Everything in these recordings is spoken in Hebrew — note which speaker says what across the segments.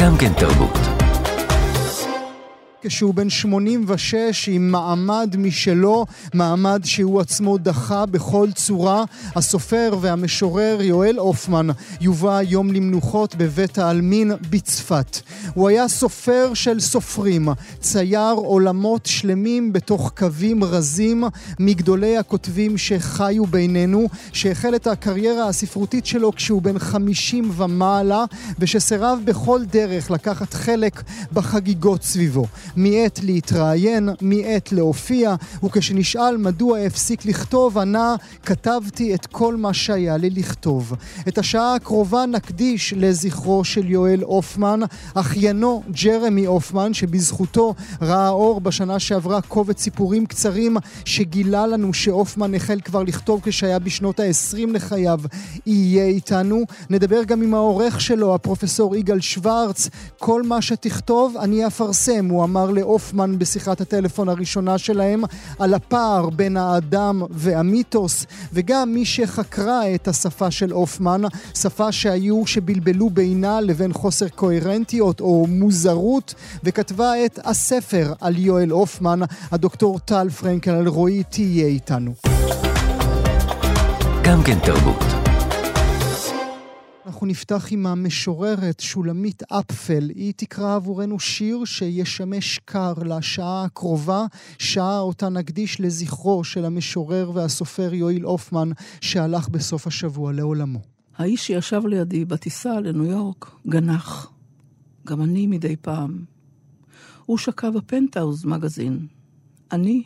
Speaker 1: גם כן תרבות.
Speaker 2: כשהוא בן 86 עם מעמד משלו, מעמד שהוא עצמו דחה בכל צורה. הסופר והמשורר יואל הופמן יובא היום למנוחות בבית העלמין בצפת. הוא היה סופר של סופרים, צייר עולמות שלמים בתוך קווים רזים מגדולי הכותבים שחיו בינינו, שהחל את הקריירה הספרותית שלו כשהוא בן 50 ומעלה, ושסירב בכל דרך לקחת חלק בחגיגות סביבו. מעת להתראיין, מעת להופיע, וכשנשאל מדוע הפסיק לכתוב, ענה, כתבתי את כל מה שהיה לי לכתוב. את השעה הקרובה נקדיש לזכרו של יואל הופמן, אחיינו ג'רמי הופמן, שבזכותו ראה אור בשנה שעברה קובץ סיפורים קצרים שגילה לנו שהופמן החל כבר לכתוב כשהיה בשנות ה-20 לחייו, יהיה איתנו. נדבר גם עם העורך שלו, הפרופסור יגאל שוורץ. כל מה שתכתוב אני אפרסם, הוא אמר להופמן בשיחת הטלפון הראשונה שלהם, על הפער בין האדם והמיתוס, וגם מי שחקרה את השפה של הופמן, שפה שהיו שבלבלו בינה לבין חוסר קוהרנטיות או מוזרות, וכתבה את הספר על יואל הופמן, הדוקטור טל פרנקל אלרועי תהיה איתנו.
Speaker 1: גם כן תרבות.
Speaker 2: אנחנו נפתח עם המשוררת שולמית אפפל. היא תקרא עבורנו שיר שישמש קר לשעה הקרובה, שעה אותה נקדיש לזכרו של המשורר והסופר יואיל הופמן, שהלך בסוף השבוע לעולמו.
Speaker 3: האיש שישב לידי בטיסה לניו יורק גנח. גם אני מדי פעם. הוא שקע בפנטהאוז מגזין. אני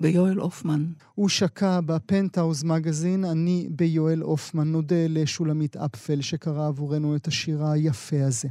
Speaker 3: ביואל הופמן.
Speaker 2: הוא שקע בפנטהאוז מגזין, אני ביואל הופמן. נודה לשולמית אפפל שקרא עבורנו את השיר היפה הזה.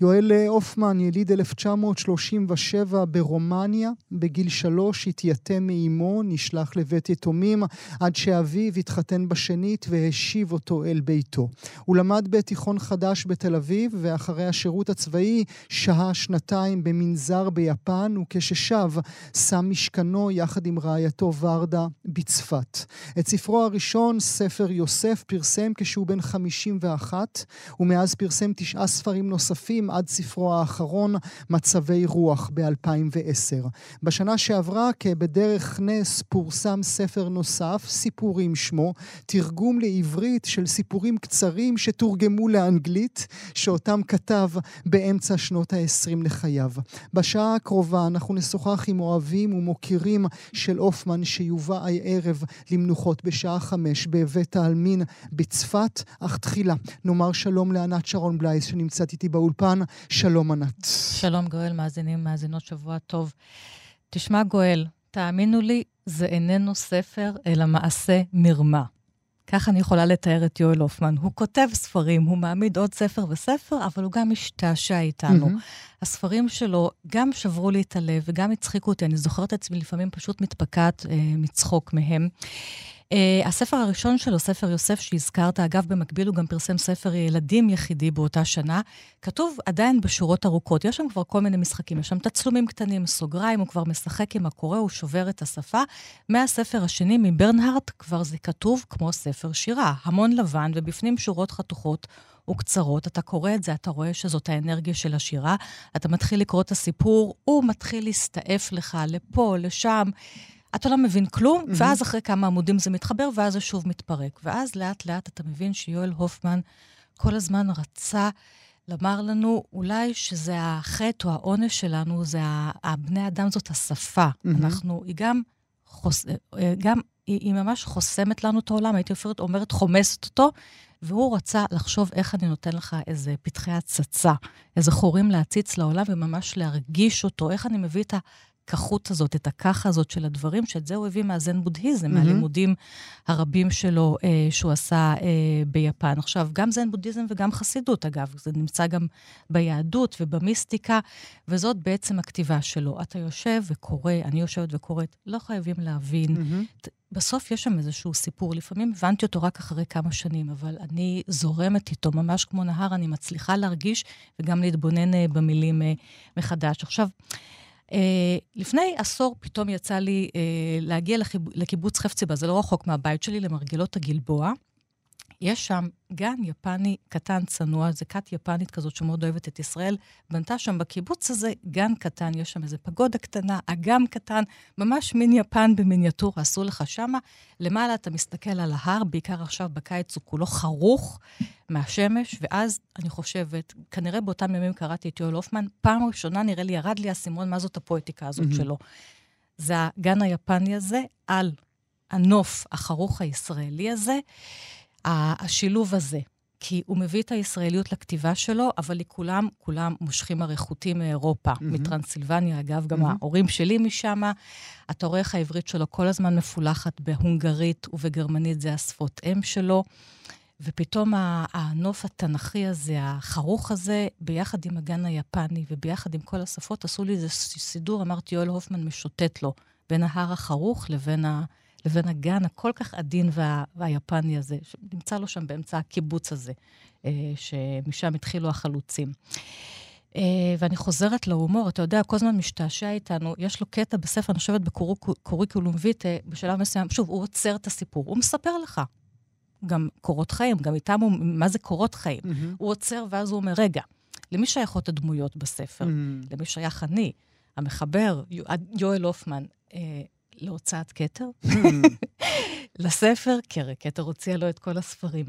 Speaker 2: יואל הופמן, יליד 1937 ברומניה, בגיל שלוש התייתם מאימו, נשלח לבית יתומים, עד שאביו התחתן בשנית והשיב אותו אל ביתו. הוא למד בתיכון חדש בתל אביב, ואחרי השירות הצבאי שהה שנתיים במנזר ביפן, וכששב שם משכנו יחד עם רעייתו ורדה בצפת. את ספרו הראשון, ספר יוסף, פרסם כשהוא בן 51, ומאז פרסם תשעה ספרים נוספים עד ספרו האחרון, מצבי רוח, ב-2010. בשנה שעברה, כבדרך נס, פורסם ספר נוסף, סיפורים שמו, תרגום לעברית של סיפורים קצרים שתורגמו לאנגלית, שאותם כתב באמצע שנות ה-20 לחייו. בשעה הקרובה אנחנו נשוחח עם אוהבים ומוקירים של הופמן שיובא הערב למנוחות בשעה חמש בבית העלמין בצפת, אך תחילה נאמר שלום לענת שרון בלייס שנמצאת איתי באולפן. שלום ענת.
Speaker 4: שלום גואל, מאזינים, מאזינות, שבוע טוב. תשמע גואל, תאמינו לי, זה איננו ספר, אלא מעשה מרמה. כך אני יכולה לתאר את יואל הופמן. הוא כותב ספרים, הוא מעמיד עוד ספר וספר, אבל הוא גם משתעשע איתנו. Mm-hmm. הספרים שלו גם שברו לי את הלב וגם הצחיקו אותי. אני זוכרת את עצמי לפעמים פשוט מתפקעת אה, מצחוק מהם. Uh, הספר הראשון שלו, ספר יוסף שהזכרת, אגב, במקביל הוא גם פרסם ספר ילדים יחידי באותה שנה, כתוב עדיין בשורות ארוכות. יש שם כבר כל מיני משחקים, יש שם תצלומים קטנים, סוגריים, הוא כבר משחק עם הקורא, הוא שובר את השפה. מהספר השני, מברנהארט, כבר זה כתוב כמו ספר שירה. המון לבן, ובפנים שורות חתוכות. וקצרות, אתה קורא את זה, אתה רואה שזאת האנרגיה של השירה, אתה מתחיל לקרוא את הסיפור, הוא מתחיל להסתעף לך לפה, לשם. אתה לא מבין כלום, mm-hmm. ואז אחרי כמה עמודים זה מתחבר, ואז זה שוב מתפרק. ואז לאט-לאט אתה מבין שיואל הופמן כל הזמן רצה לומר לנו, אולי שזה החטא או העונש שלנו, זה הבני אדם זאת השפה. Mm-hmm. אנחנו, היא גם, חוס, אה, גם, היא, היא ממש חוסמת לנו את העולם, הייתי אומרת, אומרת חומסת אותו, והוא רצה לחשוב איך אני נותן לך איזה פתחי הצצה, איזה חורים להציץ לעולם וממש להרגיש אותו, איך אני מביא את הכחות הזאת, את הככה הזאת של הדברים, שאת זה הוא הביא מהזן בודהיזם, mm-hmm. מהלימודים הרבים שלו אה, שהוא עשה אה, ביפן. עכשיו, גם זן בודהיזם וגם חסידות, אגב, זה נמצא גם ביהדות ובמיסטיקה, וזאת בעצם הכתיבה שלו. אתה יושב וקורא, אני יושבת וקוראת, לא חייבים להבין. Mm-hmm. בסוף יש שם איזשהו סיפור, לפעמים הבנתי אותו רק אחרי כמה שנים, אבל אני זורמת איתו ממש כמו נהר, אני מצליחה להרגיש וגם להתבונן אה, במילים אה, מחדש. עכשיו, Uh, לפני עשור פתאום יצא לי uh, להגיע לחיב... לקיבוץ חפציבה, זה לא רחוק מהבית שלי, למרגלות הגלבוע. יש שם גן יפני קטן, צנוע, זה כת יפנית כזאת שמאוד אוהבת את ישראל. בנתה שם בקיבוץ הזה גן קטן, יש שם איזה פגודה קטנה, אגם קטן, ממש מין יפן במיניאטורה, עשו לך שמה. למעלה אתה מסתכל על ההר, בעיקר עכשיו בקיץ הוא כולו חרוך מהשמש, ואז אני חושבת, כנראה באותם ימים קראתי את יואל הופמן, פעם ראשונה נראה לי, ירד לי האסימון, מה זאת הפואטיקה הזאת mm-hmm. שלו. זה הגן היפני הזה על הנוף החרוך הישראלי הזה. השילוב הזה. כי הוא מביא את הישראליות לכתיבה שלו, אבל היא כולם, כולם מושכים הרי חוטים מאירופה, mm-hmm. מטרנסילבניה, אגב, גם mm-hmm. ההורים שלי משם. אתה רואה איך העברית שלו כל הזמן מפולחת בהונגרית ובגרמנית, זה השפות אם שלו. ופתאום הנוף התנ"כי הזה, החרוך הזה, ביחד עם הגן היפני וביחד עם כל השפות, עשו לי איזה סידור, אמרתי, יואל הופמן משוטט לו בין ההר החרוך לבין ה... לבין הגן הכל כך עדין וה, והיפני הזה, שנמצא לו שם באמצע הקיבוץ הזה, אה, שמשם התחילו החלוצים. אה, ואני חוזרת להומור, אתה יודע, כל הזמן משתעשע איתנו, יש לו קטע בספר, אני חושבת בקוריקולום ויטה, בשלב מסוים, שוב, הוא עוצר את הסיפור, הוא מספר לך. גם קורות חיים, גם איתם הוא, מה זה קורות חיים? Mm-hmm. הוא עוצר ואז הוא אומר, רגע, למי שייכות הדמויות בספר? Mm-hmm. למי שייך אני? המחבר, יואל הופמן, אה, להוצאת כתר, לספר, כי הרי כתר הוציאה לו את כל הספרים.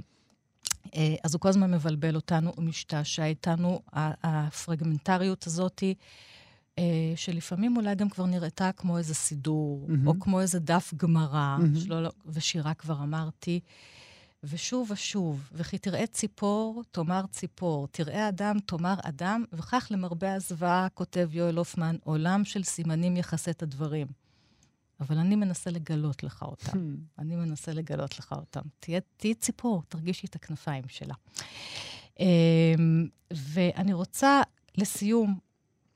Speaker 4: אה, אז הוא כל הזמן מבלבל אותנו, הוא משתעשע איתנו, הפרגמנטריות הזאת, אה, שלפעמים אולי גם כבר נראתה כמו איזה סידור, mm-hmm. או כמו איזה דף גמרא, mm-hmm. שלא, ושירה כבר אמרתי. ושוב ושוב, וכי תראה ציפור, תאמר ציפור, תראה אדם, תאמר אדם, וכך למרבה הזוועה, כותב יואל הופמן, עולם של סימנים יחסה את הדברים. אבל אני מנסה לגלות לך אותם. Hmm. אני מנסה לגלות לך אותם. תהיה, תהיה ציפור, תרגישי את הכנפיים שלה. אמ, ואני רוצה, לסיום,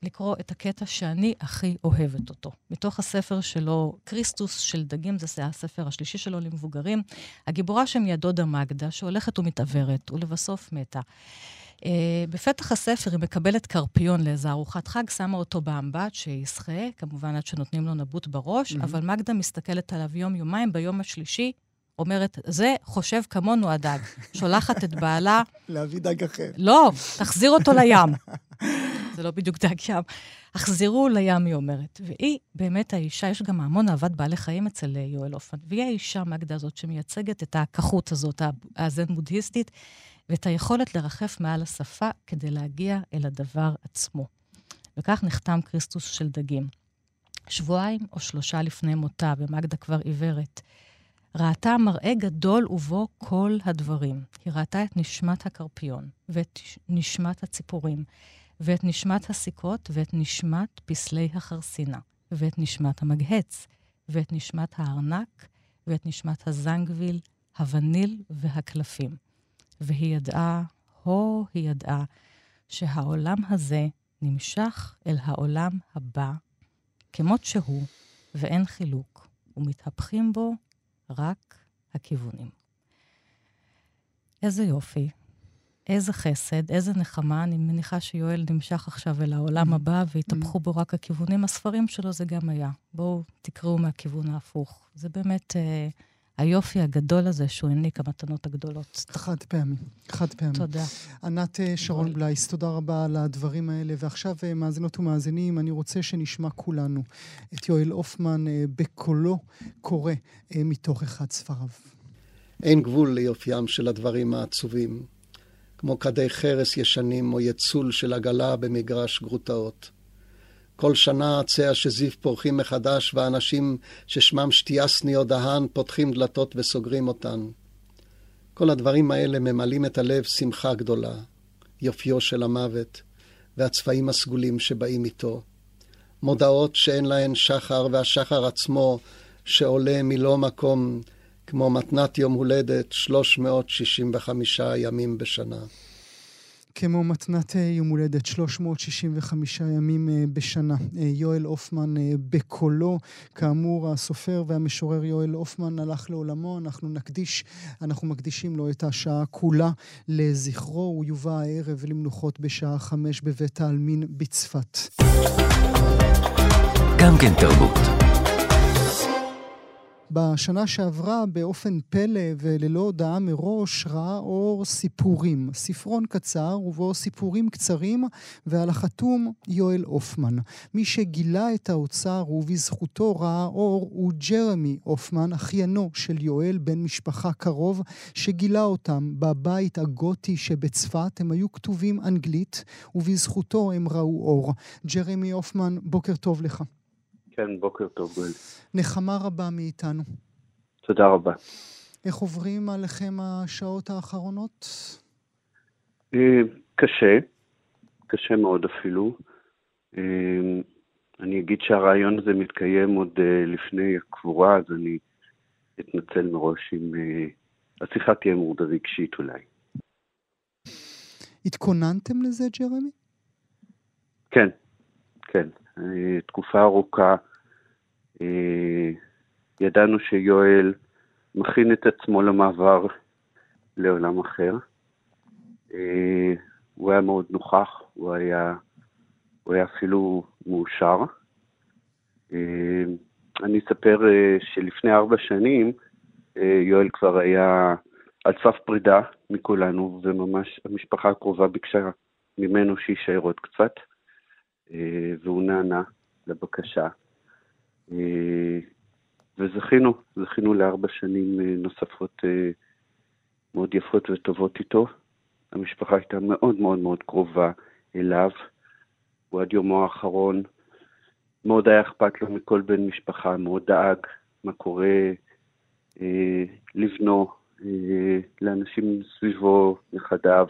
Speaker 4: לקרוא את הקטע שאני הכי אוהבת אותו. מתוך הספר שלו, כריסטוס של דגים, זה הספר השלישי שלו למבוגרים. הגיבורה שם היא הדודה מגדה, שהולכת ומתעוורת, ולבסוף מתה. Uh, בפתח הספר היא מקבלת קרפיון לאיזו ארוחת חג, שמה אותו באמבט שישחה, כמובן עד שנותנים לו נבוט בראש, mm-hmm. אבל מגדה מסתכלת עליו יום-יומיים, ביום השלישי אומרת, זה חושב כמונו הדג. שולחת את בעלה...
Speaker 2: להביא דג אחר.
Speaker 4: לא, תחזיר אותו לים. זה לא בדיוק דג ים. החזירו לים, היא אומרת. והיא באמת האישה, יש גם המון אהבת בעלי חיים אצל אה, יואל אופן, והיא האישה, מגדה הזאת, שמייצגת את הכחות הזאת, הזן-בודהיסטית, ואת היכולת לרחף מעל השפה כדי להגיע אל הדבר עצמו. וכך נחתם כריסטוס של דגים. שבועיים או שלושה לפני מותה, ומגדה כבר עיוורת, ראתה מראה גדול ובו כל הדברים. היא ראתה את נשמת הקרפיון, ואת נשמת הציפורים, ואת נשמת הסיכות, ואת נשמת פסלי החרסינה, ואת נשמת המגהץ, ואת נשמת הארנק, ואת נשמת הזנגוויל, הווניל והקלפים. והיא ידעה, הו, היא ידעה, שהעולם הזה נמשך אל העולם הבא, כמות שהוא, ואין חילוק, ומתהפכים בו רק הכיוונים. איזה יופי, איזה חסד, איזה נחמה. אני מניחה שיואל נמשך עכשיו אל העולם הבא והתהפכו בו רק הכיוונים. הספרים שלו זה גם היה. בואו תקראו מהכיוון ההפוך. זה באמת... אה, היופי הגדול הזה שהוא העניק, המתנות הגדולות.
Speaker 2: חד פעמי, חד פעמי.
Speaker 4: תודה.
Speaker 2: ענת אה, שרון בלייס, תודה רבה על הדברים האלה. ועכשיו, אה, מאזינות ומאזינים, אני רוצה שנשמע כולנו את יואל הופמן אה, בקולו קורא מתוך אחד ספריו.
Speaker 1: אין גבול ליופיים של הדברים העצובים, כמו כדי חרס ישנים או יצול של עגלה במגרש גרוטאות. כל עצי השזיף פורחים מחדש, ואנשים ששמם שטיאסני או דהן פותחים דלתות וסוגרים אותן. כל הדברים האלה ממלאים את הלב שמחה גדולה, יופיו של המוות, והצבעים הסגולים שבאים איתו. מודעות שאין להן שחר, והשחר עצמו שעולה מלא מקום, כמו מתנת יום הולדת, 365 ימים בשנה.
Speaker 2: כמו מתנת אה, יום הולדת 365 ימים אה, בשנה. אה, יואל הופמן בקולו, כאמור, הסופר והמשורר יואל הופמן הלך לעולמו, אנחנו נקדיש, אנחנו מקדישים לו את השעה כולה לזכרו, הוא יובא הערב למנוחות בשעה חמש בבית העלמין בצפת.
Speaker 5: גם כן תרבות.
Speaker 2: בשנה שעברה, באופן פלא וללא הודעה מראש, ראה אור סיפורים. ספרון קצר ובו סיפורים קצרים, ועל החתום יואל הופמן. מי שגילה את האוצר ובזכותו ראה אור הוא ג'רמי הופמן, אחיינו של יואל, בן משפחה קרוב, שגילה אותם בבית הגותי שבצפת. הם היו כתובים אנגלית, ובזכותו הם ראו אור. ג'רמי הופמן, בוקר טוב לך.
Speaker 5: כן, בוקר טוב, גואל.
Speaker 2: נחמה רבה מאיתנו.
Speaker 5: תודה רבה.
Speaker 2: איך עוברים עליכם השעות האחרונות?
Speaker 5: אה, קשה, קשה מאוד אפילו. אה, אני אגיד שהרעיון הזה מתקיים עוד אה, לפני הקבורה, אז אני אתנצל מראש אם השיחה תהיה מורדה רגשית אולי.
Speaker 2: התכוננתם לזה, ג'רמי?
Speaker 5: כן, כן. תקופה ארוכה ידענו שיואל מכין את עצמו למעבר לעולם אחר. אה, הוא היה מאוד נוכח, הוא היה, הוא היה אפילו מאושר. אה, אני אספר שלפני ארבע שנים יואל כבר היה על סף פרידה מכולנו, וממש המשפחה הקרובה ביקשה ממנו שיישאר עוד קצת, והוא נענה לבקשה. אה, וזכינו, זכינו לארבע שנים אה, נוספות אה, מאוד יפות וטובות איתו. המשפחה הייתה מאוד מאוד מאוד קרובה אליו. הוא עד יומו האחרון מאוד היה אכפת לו מכל בן משפחה, מאוד דאג מה קורה אה, לבנו, אה, לאנשים סביבו, נכדיו.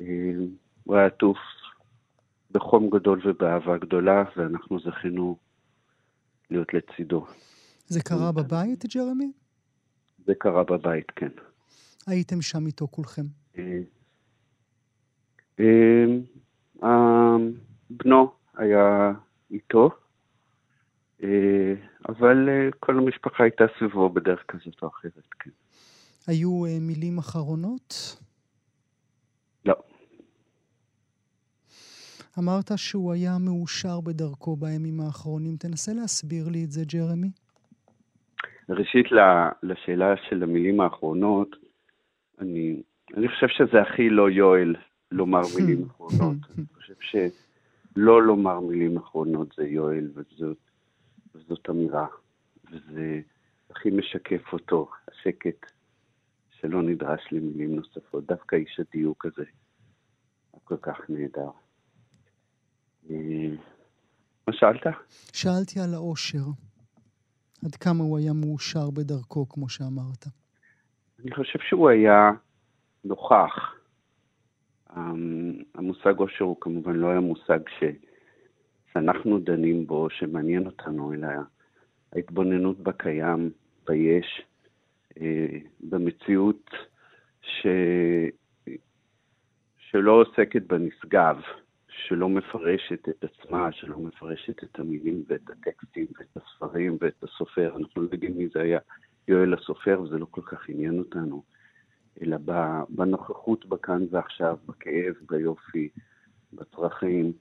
Speaker 5: אה, הוא היה עטוף בחום גדול ובאהבה גדולה, ואנחנו זכינו להיות לצידו.
Speaker 2: זה קרה בבית, ג'רמי?
Speaker 5: זה קרה בבית, כן.
Speaker 2: הייתם שם איתו כולכם? אה,
Speaker 5: אה, בנו היה איתו, אה, אבל כל המשפחה הייתה סביבו בדרך כזאת או אחרת, כן.
Speaker 2: היו מילים אחרונות?
Speaker 5: לא.
Speaker 2: אמרת שהוא היה מאושר בדרכו בימים האחרונים. תנסה להסביר לי את זה, ג'רמי.
Speaker 5: ראשית, לשאלה של המילים האחרונות, אני, אני חושב שזה הכי לא יואל לומר מילים אחרונות. אני חושב שלא לומר מילים אחרונות זה יואל, וזאת, וזאת אמירה. וזה הכי משקף אותו, השקט שלא נדרש למילים נוספות. דווקא איש הדיוק הזה, כל כך נהדר. מה שאלת?
Speaker 2: שאלתי על האושר. עד כמה הוא היה מאושר בדרכו, כמו שאמרת.
Speaker 5: אני חושב שהוא היה נוכח. אמ, המושג אושר הוא כמובן לא היה מושג ש... שאנחנו דנים בו, שמעניין אותנו, אלא ההתבוננות בקיים, ביש, אה, במציאות ש... שלא עוסקת בנשגב, שלא מפרשת את עצמה, שלא מפרשת את המילים ואת הטקסטים ואת הספרים ואת הסופר. אנחנו לא יודעים מי זה היה יואל הסופר, וזה לא כל כך עניין אותנו, אלא בנוכחות בכאן ועכשיו, בכאב, ביופי, בצרכים,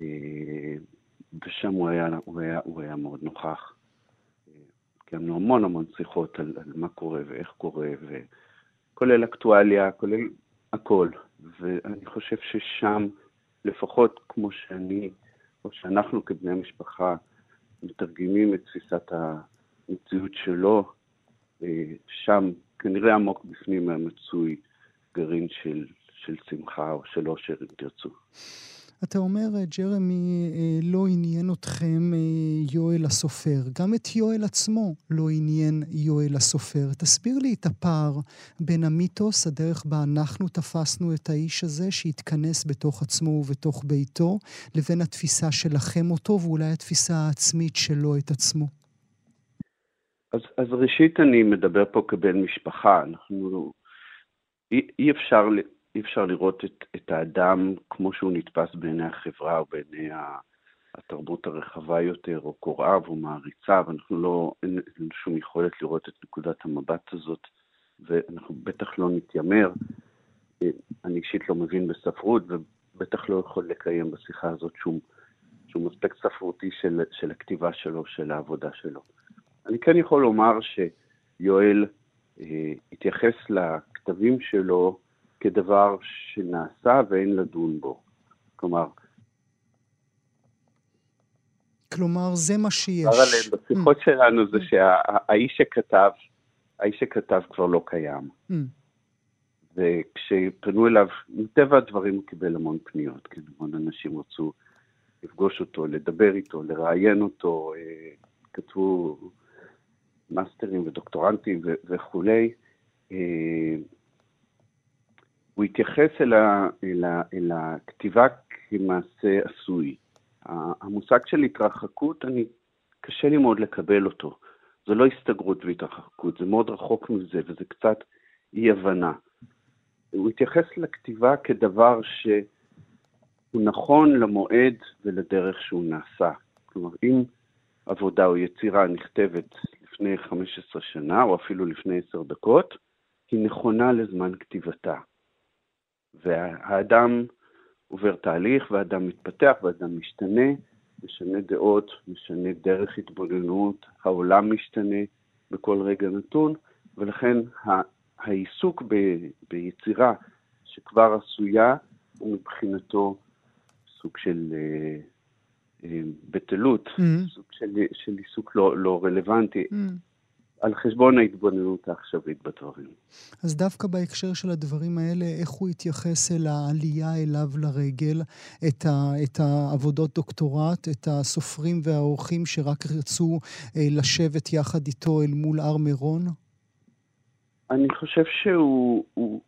Speaker 5: אה, ושם הוא היה, הוא היה, הוא היה מאוד נוכח. קיימנו המון המון שיחות על, על מה קורה ואיך קורה, וכולל אקטואליה, כולל הכל. ואני חושב ששם... לפחות כמו שאני, או שאנחנו כבני המשפחה מתרגמים את תפיסת המציאות שלו, אה, שם כנראה עמוק בפנים המצוי גרעין של, של שמחה או של אושר, אם תרצו.
Speaker 2: אתה אומר, אה, ג'רמי, אה, לא עניין אתכם אה, יואל הסופר. גם את יואל עצמו לא עניין יואל הסופר. תסביר לי את הפער בין המיתוס, הדרך בה אנחנו תפסנו את האיש הזה, שהתכנס בתוך עצמו ובתוך ביתו, לבין התפיסה שלכם אותו, ואולי התפיסה העצמית שלו את עצמו.
Speaker 5: אז, אז ראשית, אני מדבר פה כבן משפחה. אנחנו... אי, אי אפשר אי אפשר לראות את, את האדם כמו שהוא נתפס בעיני החברה או בעיני התרבות הרחבה יותר, או קוראיו או מעריציו, אנחנו לא, אין לנו שום יכולת לראות את נקודת המבט הזאת, ואנחנו בטח לא נתיימר. אני אישית לא מבין בספרות, ובטח לא יכול לקיים בשיחה הזאת שום, שום אספקט ספרותי של, של הכתיבה שלו, של העבודה שלו. אני כן יכול לומר שיואל אה, התייחס לכתבים שלו כדבר שנעשה ואין לדון בו. כלומר,
Speaker 2: כלומר, זה מה שיש.
Speaker 5: עליהם בשיחות mm. שלנו זה שהאיש שכתב, האיש שכתב כבר לא קיים. Mm. וכשפנו אליו, מטבע הדברים הוא קיבל המון פניות, כן, המון אנשים רצו לפגוש אותו, לדבר איתו, לראיין אותו, אה, כתבו מאסטרים ודוקטורנטים וכולי. הוא התייחס אל, ה, אל, ה, אל הכתיבה כמעשה עשוי. המושג של התרחקות, אני, קשה לי מאוד לקבל אותו. זה לא הסתגרות והתרחקות, זה מאוד רחוק מזה, וזה קצת אי-הבנה. הוא התייחס לכתיבה כדבר שהוא נכון למועד ולדרך שהוא נעשה. כלומר, אם עבודה או יצירה נכתבת לפני 15 שנה, או אפילו לפני 10 דקות, היא נכונה לזמן כתיבתה. והאדם עובר תהליך, והאדם מתפתח, והאדם משתנה, משנה דעות, משנה דרך התבוננות, העולם משתנה בכל רגע נתון, ולכן העיסוק ב, ביצירה שכבר עשויה הוא מבחינתו סוג של אה, אה, בטלות, mm-hmm. סוג של, של עיסוק לא, לא רלוונטי. Mm-hmm. על חשבון ההתבוננות העכשווית בדברים.
Speaker 2: אז דווקא בהקשר של הדברים האלה, איך הוא התייחס אל העלייה אליו לרגל, את, ה, את העבודות דוקטורט, את הסופרים והאורחים שרק רצו אה, לשבת יחד איתו אל מול הר מירון?
Speaker 5: אני חושב שהוא... הוא...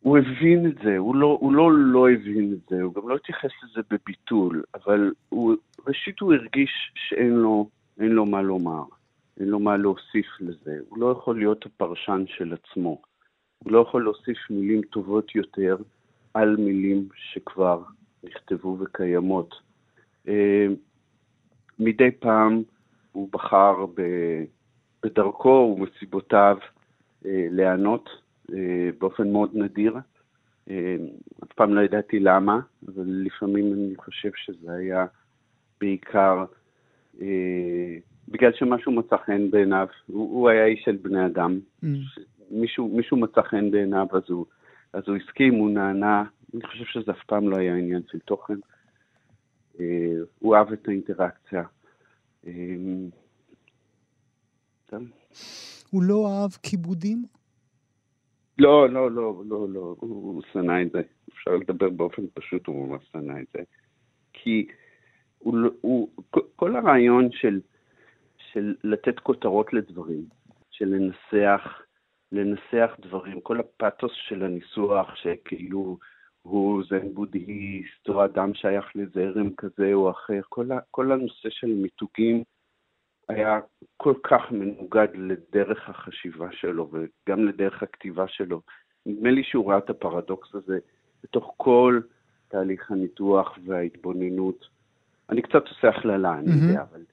Speaker 5: הוא הבין את זה, הוא לא, הוא לא לא הבין את זה, הוא גם לא התייחס לזה בביטול, אבל הוא, ראשית הוא הרגיש שאין לו, לו מה לומר. אין לו מה להוסיף לזה. הוא לא יכול להיות הפרשן של עצמו. הוא לא יכול להוסיף מילים טובות יותר על מילים שכבר נכתבו וקיימות. אה, מדי פעם הוא בחר בדרכו ומסיבותיו אה, להיענות אה, באופן מאוד נדיר. אף פעם לא ידעתי למה, אבל לפעמים אני חושב שזה היה בעיקר בגלל שמשהו מצא חן בעיניו, הוא, הוא היה איש של בני אדם. Mm. מישהו, מישהו מצא חן בעיניו, אז הוא, אז הוא הסכים, הוא נענה. אני חושב שזה אף פעם לא היה עניין של תוכן. אה, הוא אהב את האינטראקציה. אה,
Speaker 2: הוא לא אהב כיבודים?
Speaker 5: לא, לא, לא, לא, לא, הוא, שנא את זה. אפשר לדבר באופן פשוט, הוא ממש שנא את זה. כי הוא, לא, הוא, כל הרעיון של של לתת כותרות לדברים, של לנסח, לנסח דברים, כל הפתוס של הניסוח, שכאילו הוא זן בודהיסט, או אדם שייך לזרם כזה או אחר, כל, ה, כל הנושא של מיתוגים היה כל כך מנוגד לדרך החשיבה שלו וגם לדרך הכתיבה שלו. נדמה לי שהוא ראה את הפרדוקס הזה בתוך כל תהליך הניתוח וההתבוננות. אני קצת עושה הכללה, אני mm-hmm. יודע, אבל,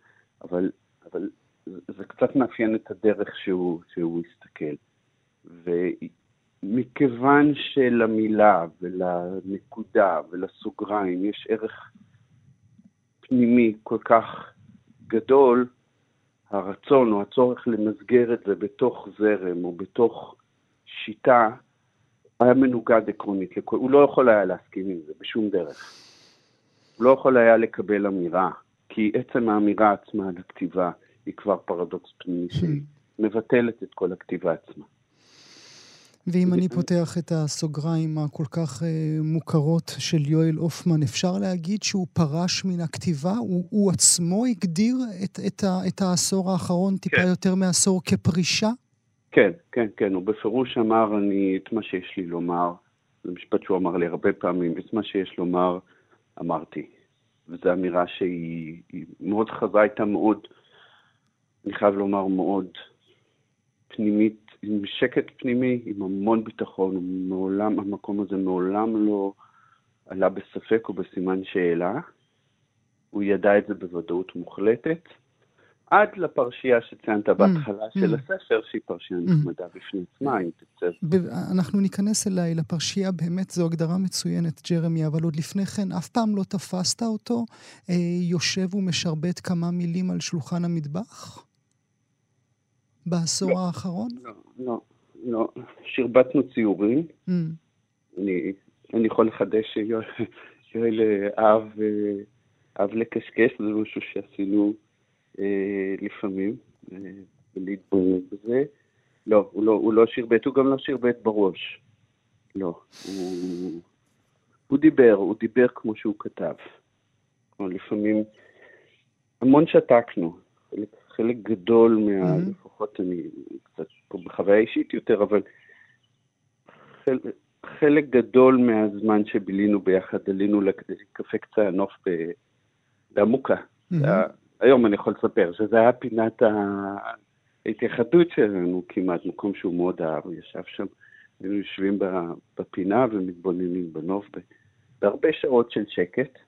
Speaker 5: אבל אבל זה קצת מאפיין את הדרך שהוא, שהוא הסתכל. ומכיוון שלמילה ולנקודה ולסוגריים יש ערך פנימי כל כך גדול, הרצון או הצורך למסגר את זה בתוך זרם או בתוך שיטה היה מנוגד עקרונית הוא לא יכול היה להסכים עם זה בשום דרך. הוא לא יכול היה לקבל אמירה, כי עצם האמירה עצמה על הכתיבה היא כבר פרדוקס פנימי שמבטלת את כל הכתיבה עצמה.
Speaker 2: ואם אני פותח את הסוגריים הכל כך uh, מוכרות של יואל הופמן, אפשר להגיד שהוא פרש מן הכתיבה? הוא, הוא עצמו הגדיר את, את, ה, את העשור האחרון, טיפה כן. יותר מעשור, כפרישה?
Speaker 5: כן, כן, כן. הוא בפירוש אמר אני את מה שיש לי לומר. זה משפט שהוא אמר לי הרבה פעמים, את מה שיש לומר אמרתי. וזו אמירה שהיא מאוד חזה, הייתה מאוד... אני חייב לומר, מאוד פנימית, עם שקט פנימי, עם המון ביטחון, מעולם, המקום הזה מעולם לא עלה בספק או בסימן שאלה. הוא ידע את זה בוודאות מוחלטת. עד לפרשייה שציינת בהתחלה mm, של mm. הספר, שהיא פרשייה mm. נחמדה בפני עצמה, אם תצא.
Speaker 2: אנחנו ניכנס אליי לפרשייה, באמת זו הגדרה מצוינת, ג'רמי, אבל עוד לפני כן, אף פעם לא תפסת אותו אה, יושב ומשרבט כמה מילים על שולחן המטבח? בעשור
Speaker 5: לא,
Speaker 2: האחרון?
Speaker 5: לא, לא, לא. שרבטנו ציורים. Mm. אני, אני יכול לחדש שיואל אהב, אהב לקשקש, זה משהו שעשינו אה, לפעמים, אה, ולהתבונן בזה. לא, הוא לא, הוא לא שרבט, הוא גם לא שרבט בראש. לא, הוא, הוא דיבר, הוא דיבר כמו שהוא כתב. כלומר, לפעמים, המון שתקנו. חלק, חלק גדול מה... Mm-hmm. לפחות אני קצת פה בחוויה אישית יותר, אבל חלק, חלק גדול מהזמן שבילינו ביחד, עלינו לקפה קצה הנוף בעמוקה. Mm-hmm. היום אני יכול לספר שזה היה פינת ההתייחדות שלנו כמעט, מקום שהוא מאוד אהב, הוא ישב שם, היינו יושבים בפינה ומתבוננים בנוף בהרבה שעות של שקט,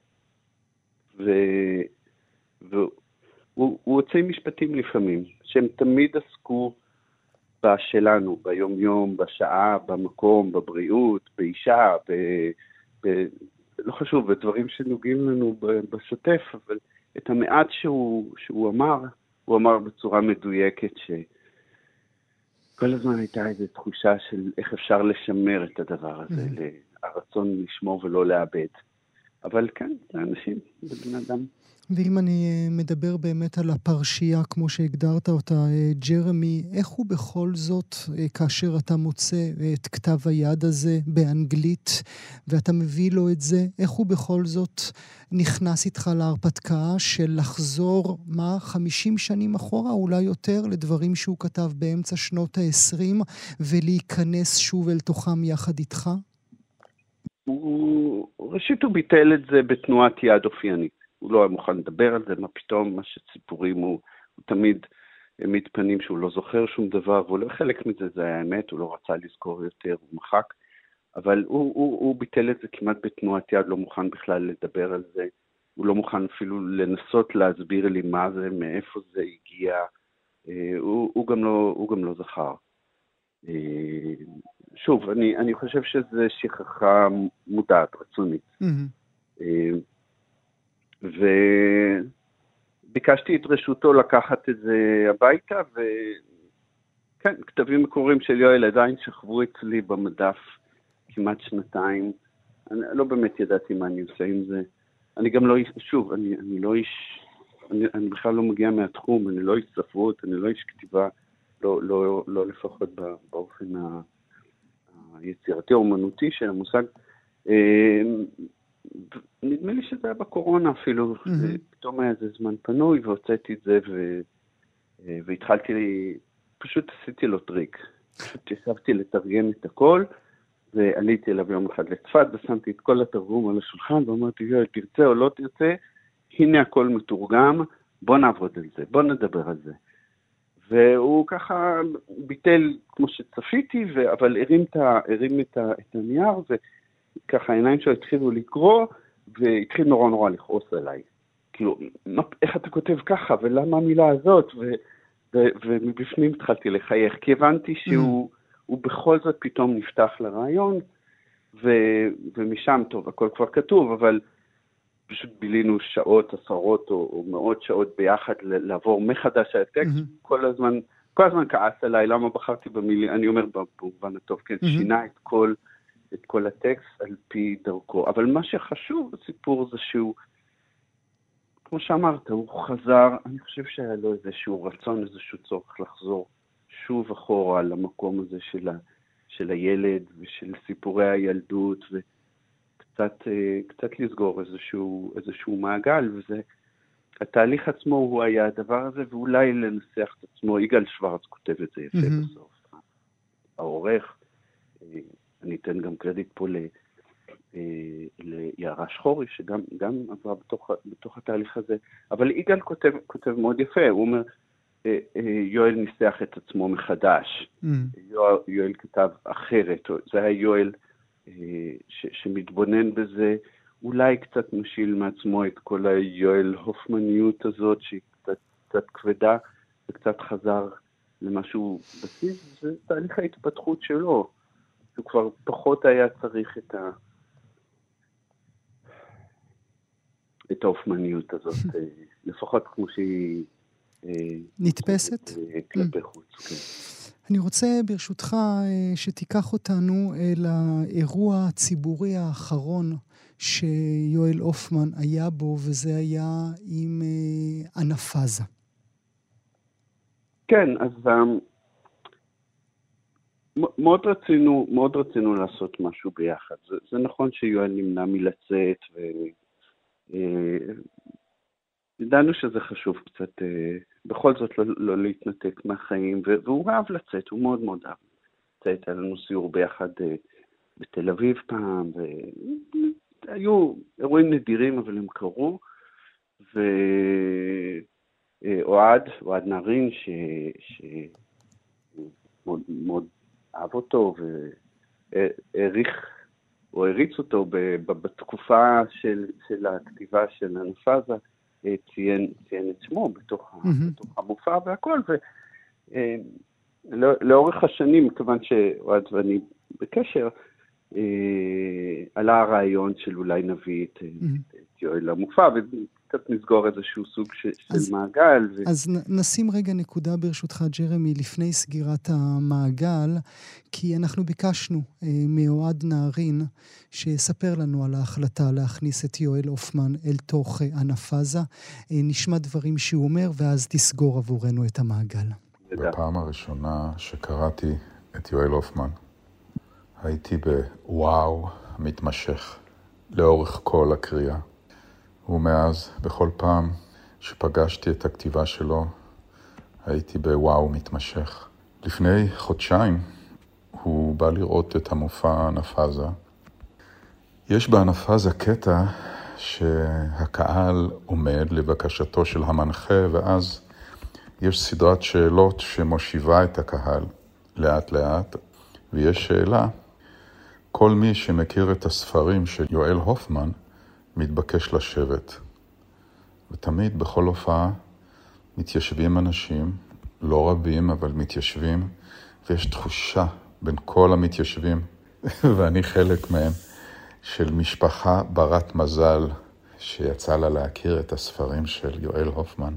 Speaker 5: ו... והוא הוציא משפטים לפעמים, שהם תמיד עסקו בשלנו, ביום-יום, בשעה, במקום, בבריאות, באישה, ב... ב... לא חשוב, בדברים שנוגעים לנו בשוטף, אבל את המעט שהוא, שהוא אמר, הוא אמר בצורה מדויקת שכל הזמן הייתה איזו תחושה של איך אפשר לשמר את הדבר הזה, mm-hmm. הרצון לשמור ולא לאבד. אבל כן, זה אנשים, זה בן אדם.
Speaker 2: ואם אני אה, מדבר באמת על הפרשייה, כמו שהגדרת אותה, אה, ג'רמי, איך הוא בכל זאת, אה, כאשר אתה מוצא את כתב היד הזה באנגלית, ואתה מביא לו את זה, איך הוא בכל זאת נכנס איתך להרפתקה של לחזור, מה, 50 שנים אחורה, אולי יותר, לדברים שהוא כתב באמצע שנות ה-20, ולהיכנס שוב אל תוכם יחד איתך?
Speaker 5: הוא, ראשית הוא ביטל את זה בתנועת יד אופיינית. הוא לא היה מוכן לדבר על זה, מה פתאום, מה שציפורים הוא, הוא תמיד העמיד פנים שהוא לא זוכר שום דבר, וחלק מזה זה היה האמת, הוא לא רצה לזכור יותר, הוא מחק, אבל הוא, הוא, הוא ביטל את זה כמעט בתנועת יד, לא מוכן בכלל לדבר על זה, הוא לא מוכן אפילו לנסות להסביר לי מה זה, מאיפה זה הגיע, אה, הוא, הוא, גם, לא, הוא גם לא זכר. אה, שוב, אני, אני חושב שזו שכחה מודעת, רצונית. Mm-hmm. וביקשתי את רשותו לקחת את זה הביתה, וכן, כתבים מקוריים של יואל עדיין שכבו אצלי במדף כמעט שנתיים. אני לא באמת ידעתי מה אני עושה עם זה. אני גם לא, איש, שוב, אני, אני לא איש, אני, אני בכלל לא מגיע מהתחום, אני לא איש ספרות, אני לא איש כתיבה, לא, לא, לא לפחות באופן היצירתי האומנותי של המושג. נדמה לי שזה היה בקורונה אפילו, mm-hmm. פתאום היה איזה זמן פנוי והוצאתי את זה ו... אה, והתחלתי, פשוט עשיתי לו טריק. פשוט ישבתי לתרגם את הכל, ועליתי אליו יום אחד לצפת ושמתי את כל התרגום על השולחן ואמרתי, יואל, תרצה או לא תרצה, הנה הכל מתורגם, בוא נעבוד על זה, בוא נדבר על זה. והוא ככה ביטל כמו שצפיתי, ו... אבל הרים, את, ה... הרים את, ה... את הנייר, ו... ככה העיניים שלו התחילו לקרוא, והתחיל נורא נורא לכעוס עליי. כאילו, מה, איך אתה כותב ככה, ולמה המילה הזאת? ו, ו, ומבפנים התחלתי לחייך, כי הבנתי שהוא mm. בכל זאת פתאום נפתח לרעיון, ו, ומשם, טוב, הכל כבר כתוב, אבל פשוט בילינו שעות, עשרות או, או מאות שעות ביחד לעבור מחדש על הטקסט, mm-hmm. כל הזמן, כל הזמן כעס עליי, למה בחרתי במילים, אני אומר במובן הטוב, כן, mm-hmm. שינה את כל... את כל הטקסט על פי דרכו. אבל מה שחשוב בסיפור זה שהוא, כמו שאמרת, הוא חזר, אני חושב שהיה לו איזשהו רצון, איזשהו צורך לחזור שוב אחורה למקום הזה של, ה, של הילד ושל סיפורי הילדות, וקצת אה, לסגור איזשהו, איזשהו מעגל, וזה... התהליך עצמו הוא היה הדבר הזה, ואולי לנסח את עצמו, יגאל שוורץ כותב את זה יפה mm-hmm. בסוף. העורך, אה, אני אתן גם קרדיט פה ל... אה, ליערה שחורי, שגם עברה בתוך, בתוך התהליך הזה, אבל יגאל כותב, כותב מאוד יפה, הוא אומר, אה, אה, יואל ניסח את עצמו מחדש, mm. יואל, יואל כתב אחרת, זה היה יואל ש, שמתבונן בזה, אולי קצת משיל מעצמו את כל היואל הופמניות הזאת, שהיא קצת, קצת כבדה, וקצת חזר למשהו בסיס, זה תהליך ההתפתחות שלו. הוא כבר פחות היה צריך את, ה... את האופמניות הזאת, אה, לפחות כמו שהיא
Speaker 2: נתפסת?
Speaker 5: כלפי חוץ, כן.
Speaker 2: אני רוצה ברשותך שתיקח אותנו אל האירוע הציבורי האחרון שיואל הופמן היה בו, וזה היה עם אנפאזה.
Speaker 5: כן, אז מאוד רצינו, מאוד רצינו לעשות משהו ביחד. זה, זה נכון שיואל נמנע מלצאת, וידענו אה, שזה חשוב קצת, אה, בכל זאת לא, לא להתנתק מהחיים, והוא אהב לצאת, הוא מאוד מאוד אהב לצאת. היה לנו סיור ביחד אה, בתל אביב פעם, והיו אירועים נדירים, אבל הם קרו. ואוהד, אוהד נהרין, ש... ש... מאוד, מאוד אהב אותו והעריך או הריץ אותו בתקופה של, של הכתיבה של אנפאזה, אה, ציין, ציין את שמו בתוך, mm-hmm. בתוך המופע והכל, ולאורך אה, השנים, כיוון שאוהד ואני בקשר, אה, עלה הרעיון של אולי נביא את, mm-hmm. את יואל למופע, קצת נסגור איזשהו סוג ש, אז, של מעגל. ו...
Speaker 2: אז נשים רגע נקודה ברשותך, ג'רמי, לפני סגירת המעגל, כי אנחנו ביקשנו אה, מאוהד נהרין שיספר לנו על ההחלטה להכניס את יואל הופמן אל תוך אה, ענף עזה. אה, נשמע דברים שהוא אומר, ואז תסגור עבורנו את המעגל.
Speaker 6: בפעם הראשונה שקראתי את יואל הופמן, הייתי בוואו מתמשך לאורך כל הקריאה. ומאז, בכל פעם שפגשתי את הכתיבה שלו, הייתי בוואו מתמשך. לפני חודשיים הוא בא לראות את המופע ענפזה. יש בענפזה קטע שהקהל עומד לבקשתו של המנחה, ואז יש סדרת שאלות שמושיבה את הקהל לאט לאט, ויש שאלה, כל מי שמכיר את הספרים של יואל הופמן, מתבקש לשבת. ותמיד בכל הופעה מתיישבים אנשים, לא רבים, אבל מתיישבים, ויש תחושה בין כל המתיישבים, ואני חלק מהם, של משפחה ברת מזל שיצא לה להכיר את הספרים של יואל הופמן.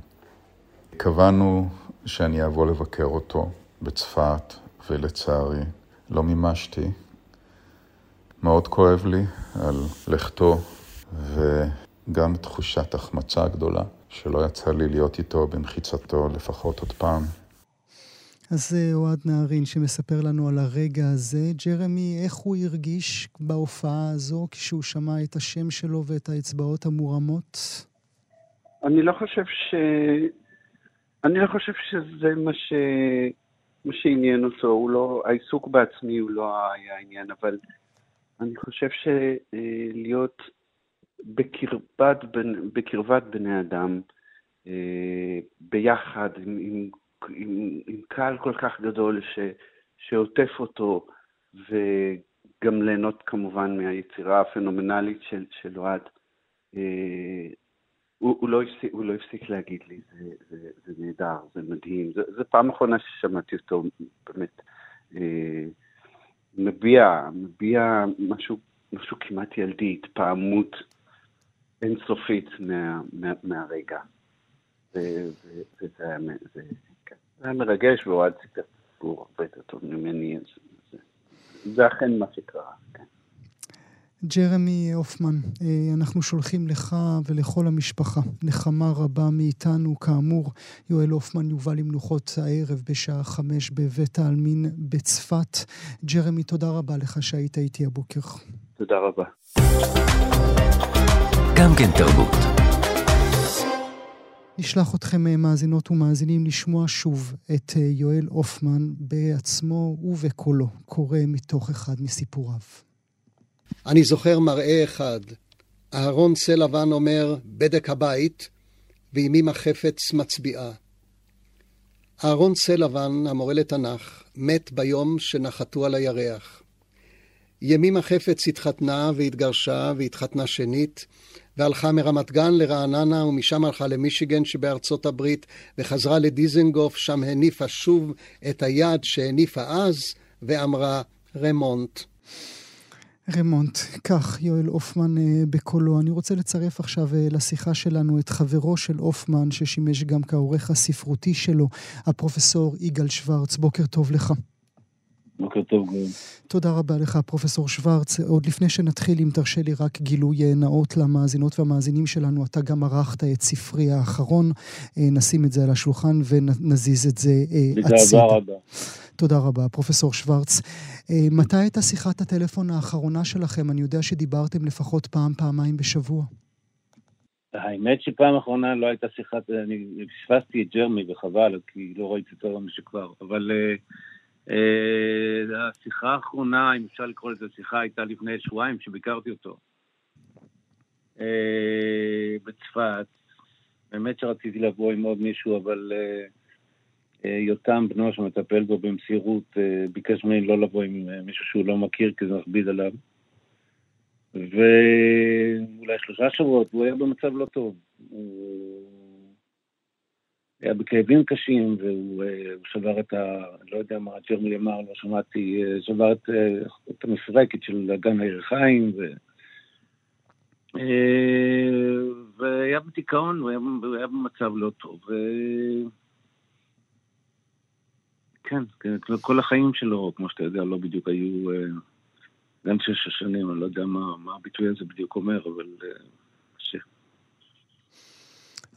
Speaker 6: קבענו שאני אבוא לבקר אותו בצפת, ולצערי לא מימשתי. מאוד כואב לי על לכתו וגם תחושת החמצה גדולה, שלא יצא לי להיות איתו במחיצתו לפחות עוד פעם.
Speaker 2: אז זה אוהד נהרין שמספר לנו על הרגע הזה. ג'רמי, איך הוא הרגיש בהופעה הזו כשהוא שמע את השם שלו ואת האצבעות המורמות?
Speaker 5: אני לא חושב ש... אני לא חושב שזה מה, ש... מה שעניין אותו. הוא לא... העיסוק בעצמי הוא לא היה העניין, אבל אני חושב שלהיות בקרבת, בקרבת בני אדם, אה, ביחד, עם, עם, עם, עם קהל כל כך גדול ש, שעוטף אותו, וגם ליהנות כמובן מהיצירה הפנומנלית של, של אוהד. הוא, הוא, לא הפסיק, הוא לא הפסיק להגיד לי, זה, זה, זה נהדר, זה מדהים. זו פעם אחרונה ששמעתי אותו באמת אה, מביע, מביע משהו, משהו כמעט ילדי, התפעמות אינסופית מה, מה, מהרגע. וזה היה, זה, כן, מרגש, ואוהד סיפר סיפור הרבה יותר טוב ממני, זה אכן מה שקרה, כן.
Speaker 2: ג'רמי הופמן, אה, אנחנו שולחים לך ולכל המשפחה נחמה רבה מאיתנו. כאמור, יואל הופמן יובא למנוחות הערב בשעה חמש בבית העלמין בצפת. ג'רמי, תודה רבה לך שהיית איתי הבוקר.
Speaker 5: תודה רבה.
Speaker 2: גם כן תרבות. נשלח אתכם אה, מאזינות ומאזינים לשמוע שוב את אה, יואל הופמן בעצמו ובקולו, קורא מתוך אחד מסיפוריו.
Speaker 1: אני זוכר מראה אחד. אהרון צא לבן אומר, בדק הבית, ואימי מחפץ מצביעה. אהרון צא לבן, המורה לתנ"ך, מת ביום שנחתו על הירח. ימימה חפץ התחתנה והתגרשה והתחתנה שנית, והלכה מרמת גן לרעננה, ומשם הלכה למישיגן שבארצות הברית, וחזרה לדיזנגוף, שם הניפה שוב את היד שהניפה אז, ואמרה רמונט.
Speaker 2: רמונט, כך יואל הופמן אה, בקולו. אני רוצה לצרף עכשיו אה, לשיחה שלנו את חברו של הופמן, ששימש גם כעורך הספרותי שלו, הפרופסור יגאל שוורץ. בוקר טוב לך.
Speaker 7: בוקר טוב, גורם.
Speaker 2: תודה רבה לך, פרופסור שוורץ. עוד לפני שנתחיל, אם תרשה לי רק גילוי אה, נאות למאזינות והמאזינים שלנו, אתה גם ערכת את ספרי האחרון. נשים את זה על השולחן ונזיז את זה הצידה.
Speaker 7: בגאווה רבה.
Speaker 2: תודה רבה, פרופסור שוורץ. אה, מתי הייתה שיחת הטלפון האחרונה שלכם? אני יודע שדיברתם לפחות פעם, פעמיים בשבוע.
Speaker 7: האמת שפעם אחרונה לא הייתה שיחת, אני פספסתי את ג'רמי וחבל, כי לא ראיתי אותו משכבר, אבל uh, uh, השיחה האחרונה, אם אפשר לקרוא לזה שיחה, הייתה לפני שבועיים שביקרתי אותו uh, בצפת. באמת שרציתי לבוא עם עוד מישהו, אבל אה, יותם, בנו שמטפל בו במסירות, אה, ביקש ממני לא לבוא עם אה, מישהו שהוא לא מכיר, כי זה מכביד עליו. ואולי שלושה שבועות, הוא היה במצב לא טוב. הוא היה בכאבים קשים, והוא שבר את ה... לא יודע מה ג'רמי אמר, לא שמעתי, שבר את, את המפרקת של אגן הירחיים, ו... והיה בדיכאון, הוא היה, הוא היה במצב לא טוב. ו... כן, כן, כל החיים שלו, כמו שאתה יודע, לא בדיוק היו... אה, גם שש שנים, אני לא יודע מה, מה הביטוי הזה בדיוק אומר, אבל אה.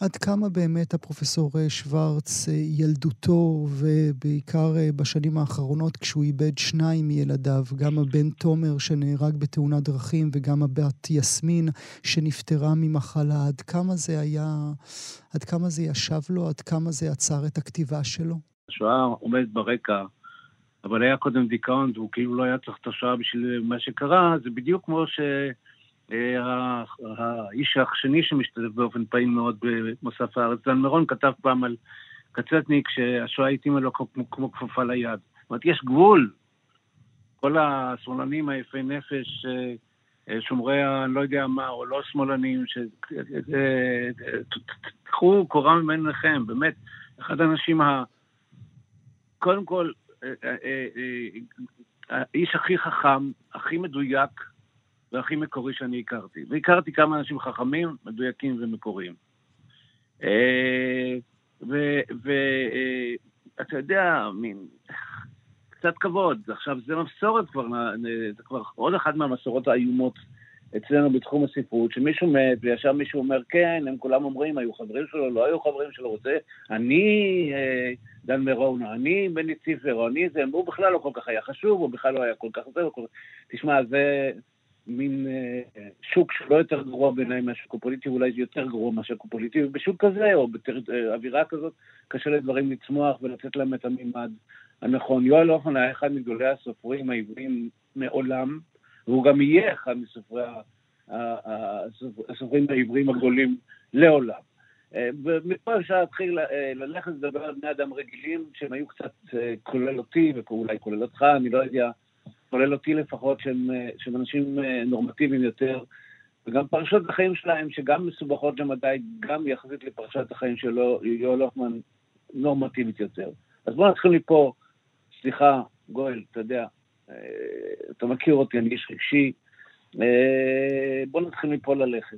Speaker 2: עד כמה באמת הפרופסור אה, שוורץ, ילדותו, ובעיקר בשנים האחרונות, כשהוא איבד שניים מילדיו, גם הבן תומר שנהרג בתאונת דרכים, וגם הבת יסמין שנפטרה ממחלה, עד כמה זה היה, עד כמה זה ישב לו, עד כמה זה עצר את הכתיבה שלו?
Speaker 7: השואה עומדת ברקע, אבל היה קודם דיכאון, והוא כאילו לא היה צריך את השואה בשביל מה שקרה, זה בדיוק כמו שהאיש אה, השני שמשתתף באופן פעיל מאוד במוסף הארץ, דן מירון כתב פעם על קצטניק שהשואה התאימה לו כמו, כמו כפפה ליד. זאת אומרת, יש גבול. כל השמאלנים היפי נפש, אה, אה, שומרי ה... לא יודע מה, או לא שמאלנים, תקחו קורה מבין עיניכם, באמת, אחד האנשים ה... קודם כל, האיש הכי חכם, הכי מדויק והכי מקורי שאני הכרתי. והכרתי כמה אנשים חכמים, מדויקים ומקוריים. ואתה יודע, מין, קצת כבוד. עכשיו, זה מסורת כבר, זה כבר עוד אחת מהמסורות האיומות אצלנו בתחום הספרות, שמישהו מת, וישר מישהו אומר, כן, הם כולם אומרים, היו חברים שלו, לא היו חברים שלו, רוצה, אני אה, דן מירון, אני בני ציפר, אני זה, הוא בכלל לא כל כך היה חשוב, הוא בכלל לא היה כל כך זה, כל... תשמע, זה מין אה, שוק שלא יותר גרוע בעיניי מהשוק הפוליטי, אולי זה יותר גרוע מהשוק הפוליטי, ובשוק כזה, או באווירה אה, כזאת, קשה לדברים לצמוח ולתת להם את המימד הנכון. יואל הופמן היה אחד מגדולי הסופרים העבריים מעולם, והוא גם יהיה אחד מסופרי הסופרים העבריים הגדולים לעולם. אה, ומפה אפשר להתחיל אה, ללכת לדבר על בני אדם רגילים, שהם היו קצת, כולל אותי, ואולי כולל אותך, אני לא יודע, כולל אותי לפחות, שהם, שהם אנשים נורמטיביים יותר, וגם פרשות החיים שלהם, שגם מסובכות למדי, גם יחסית לפרשת החיים שלו, יואל הופמן נורמטיבית יותר. אז בואו נתחיל מפה, סליחה, גואל, אתה יודע, אתה מכיר אותי, אני איש רגשי, בואו נתחיל מפה ללכת.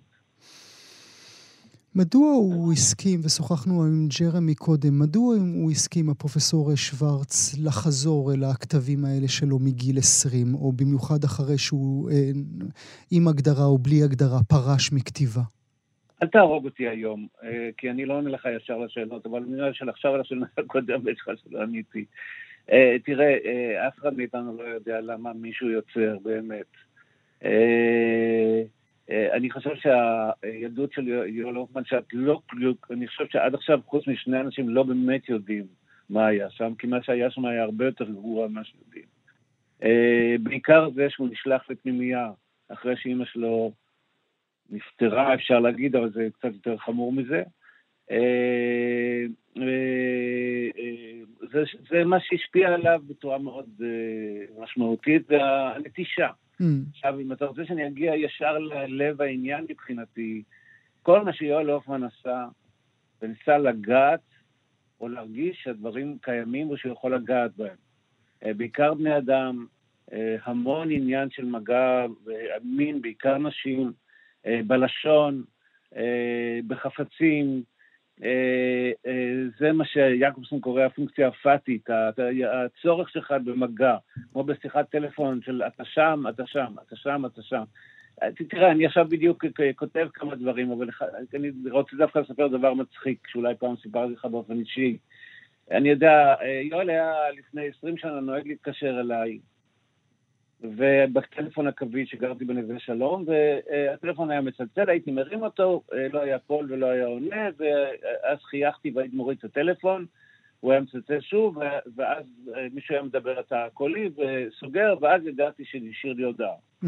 Speaker 2: מדוע הוא הסכים, ושוחחנו עם ג'רמי קודם, מדוע הוא הסכים, הפרופסור שוורץ, לחזור אל הכתבים האלה שלו מגיל 20, או במיוחד אחרי שהוא אה, עם הגדרה או בלי הגדרה פרש מכתיבה?
Speaker 7: אל תהרוג אותי היום, אה, כי אני לא עונה לך ישר לשאלות, אבל נראה שעכשיו על השאלה הקודמת שלך שלא עניתי. אה, תראה, אה, אף אחד מאיתנו לא יודע למה מישהו יוצר באמת. אני חושב שהילדות של יואל הופמן, שאת לא, אני חושב שעד עכשיו, חוץ משני אנשים, לא באמת יודעים מה היה שם, כי מה שהיה שם היה הרבה יותר גרוע ממה שיודעים. בעיקר זה שהוא נשלח לפנימייה אחרי שאימא שלו נפטרה, אפשר להגיד, אבל זה קצת יותר חמור מזה. אה, אה, אה, זה, זה מה שהשפיע עליו בצורה מאוד משמעותית, זה הנטישה. Mm. עכשיו, אם אתה רוצה שאני אגיע ישר ללב העניין מבחינתי, כל מה שיואל הופמן עשה, וניסה לגעת או להרגיש שהדברים קיימים ושהוא יכול לגעת בהם. בעיקר בני אדם, המון עניין של מגע, מין, בעיקר נשים, בלשון, בחפצים, זה מה שיעקובסון קורא הפונקציה הפאטית, הצורך שלך במגע, כמו בשיחת טלפון של אתה שם, אתה שם, אתה שם, אתה שם. תראה, אני עכשיו בדיוק כותב כמה דברים, אבל אני רוצה דווקא לספר דבר מצחיק, שאולי פעם סיפרתי לך באופן אישי. אני יודע, יואל היה לפני 20 שנה נוהג להתקשר אליי, ובטלפון הקווי שגרתי בנווה שלום, והטלפון היה מצלצל, הייתי מרים אותו, לא היה קול ולא היה עונה, ואז חייכתי והייתי מוריד את הטלפון, הוא היה מצלצל שוב, ואז מישהו היה מדבר את הקולי וסוגר, ואז ידעתי שהשאיר לי הודעה. Mm.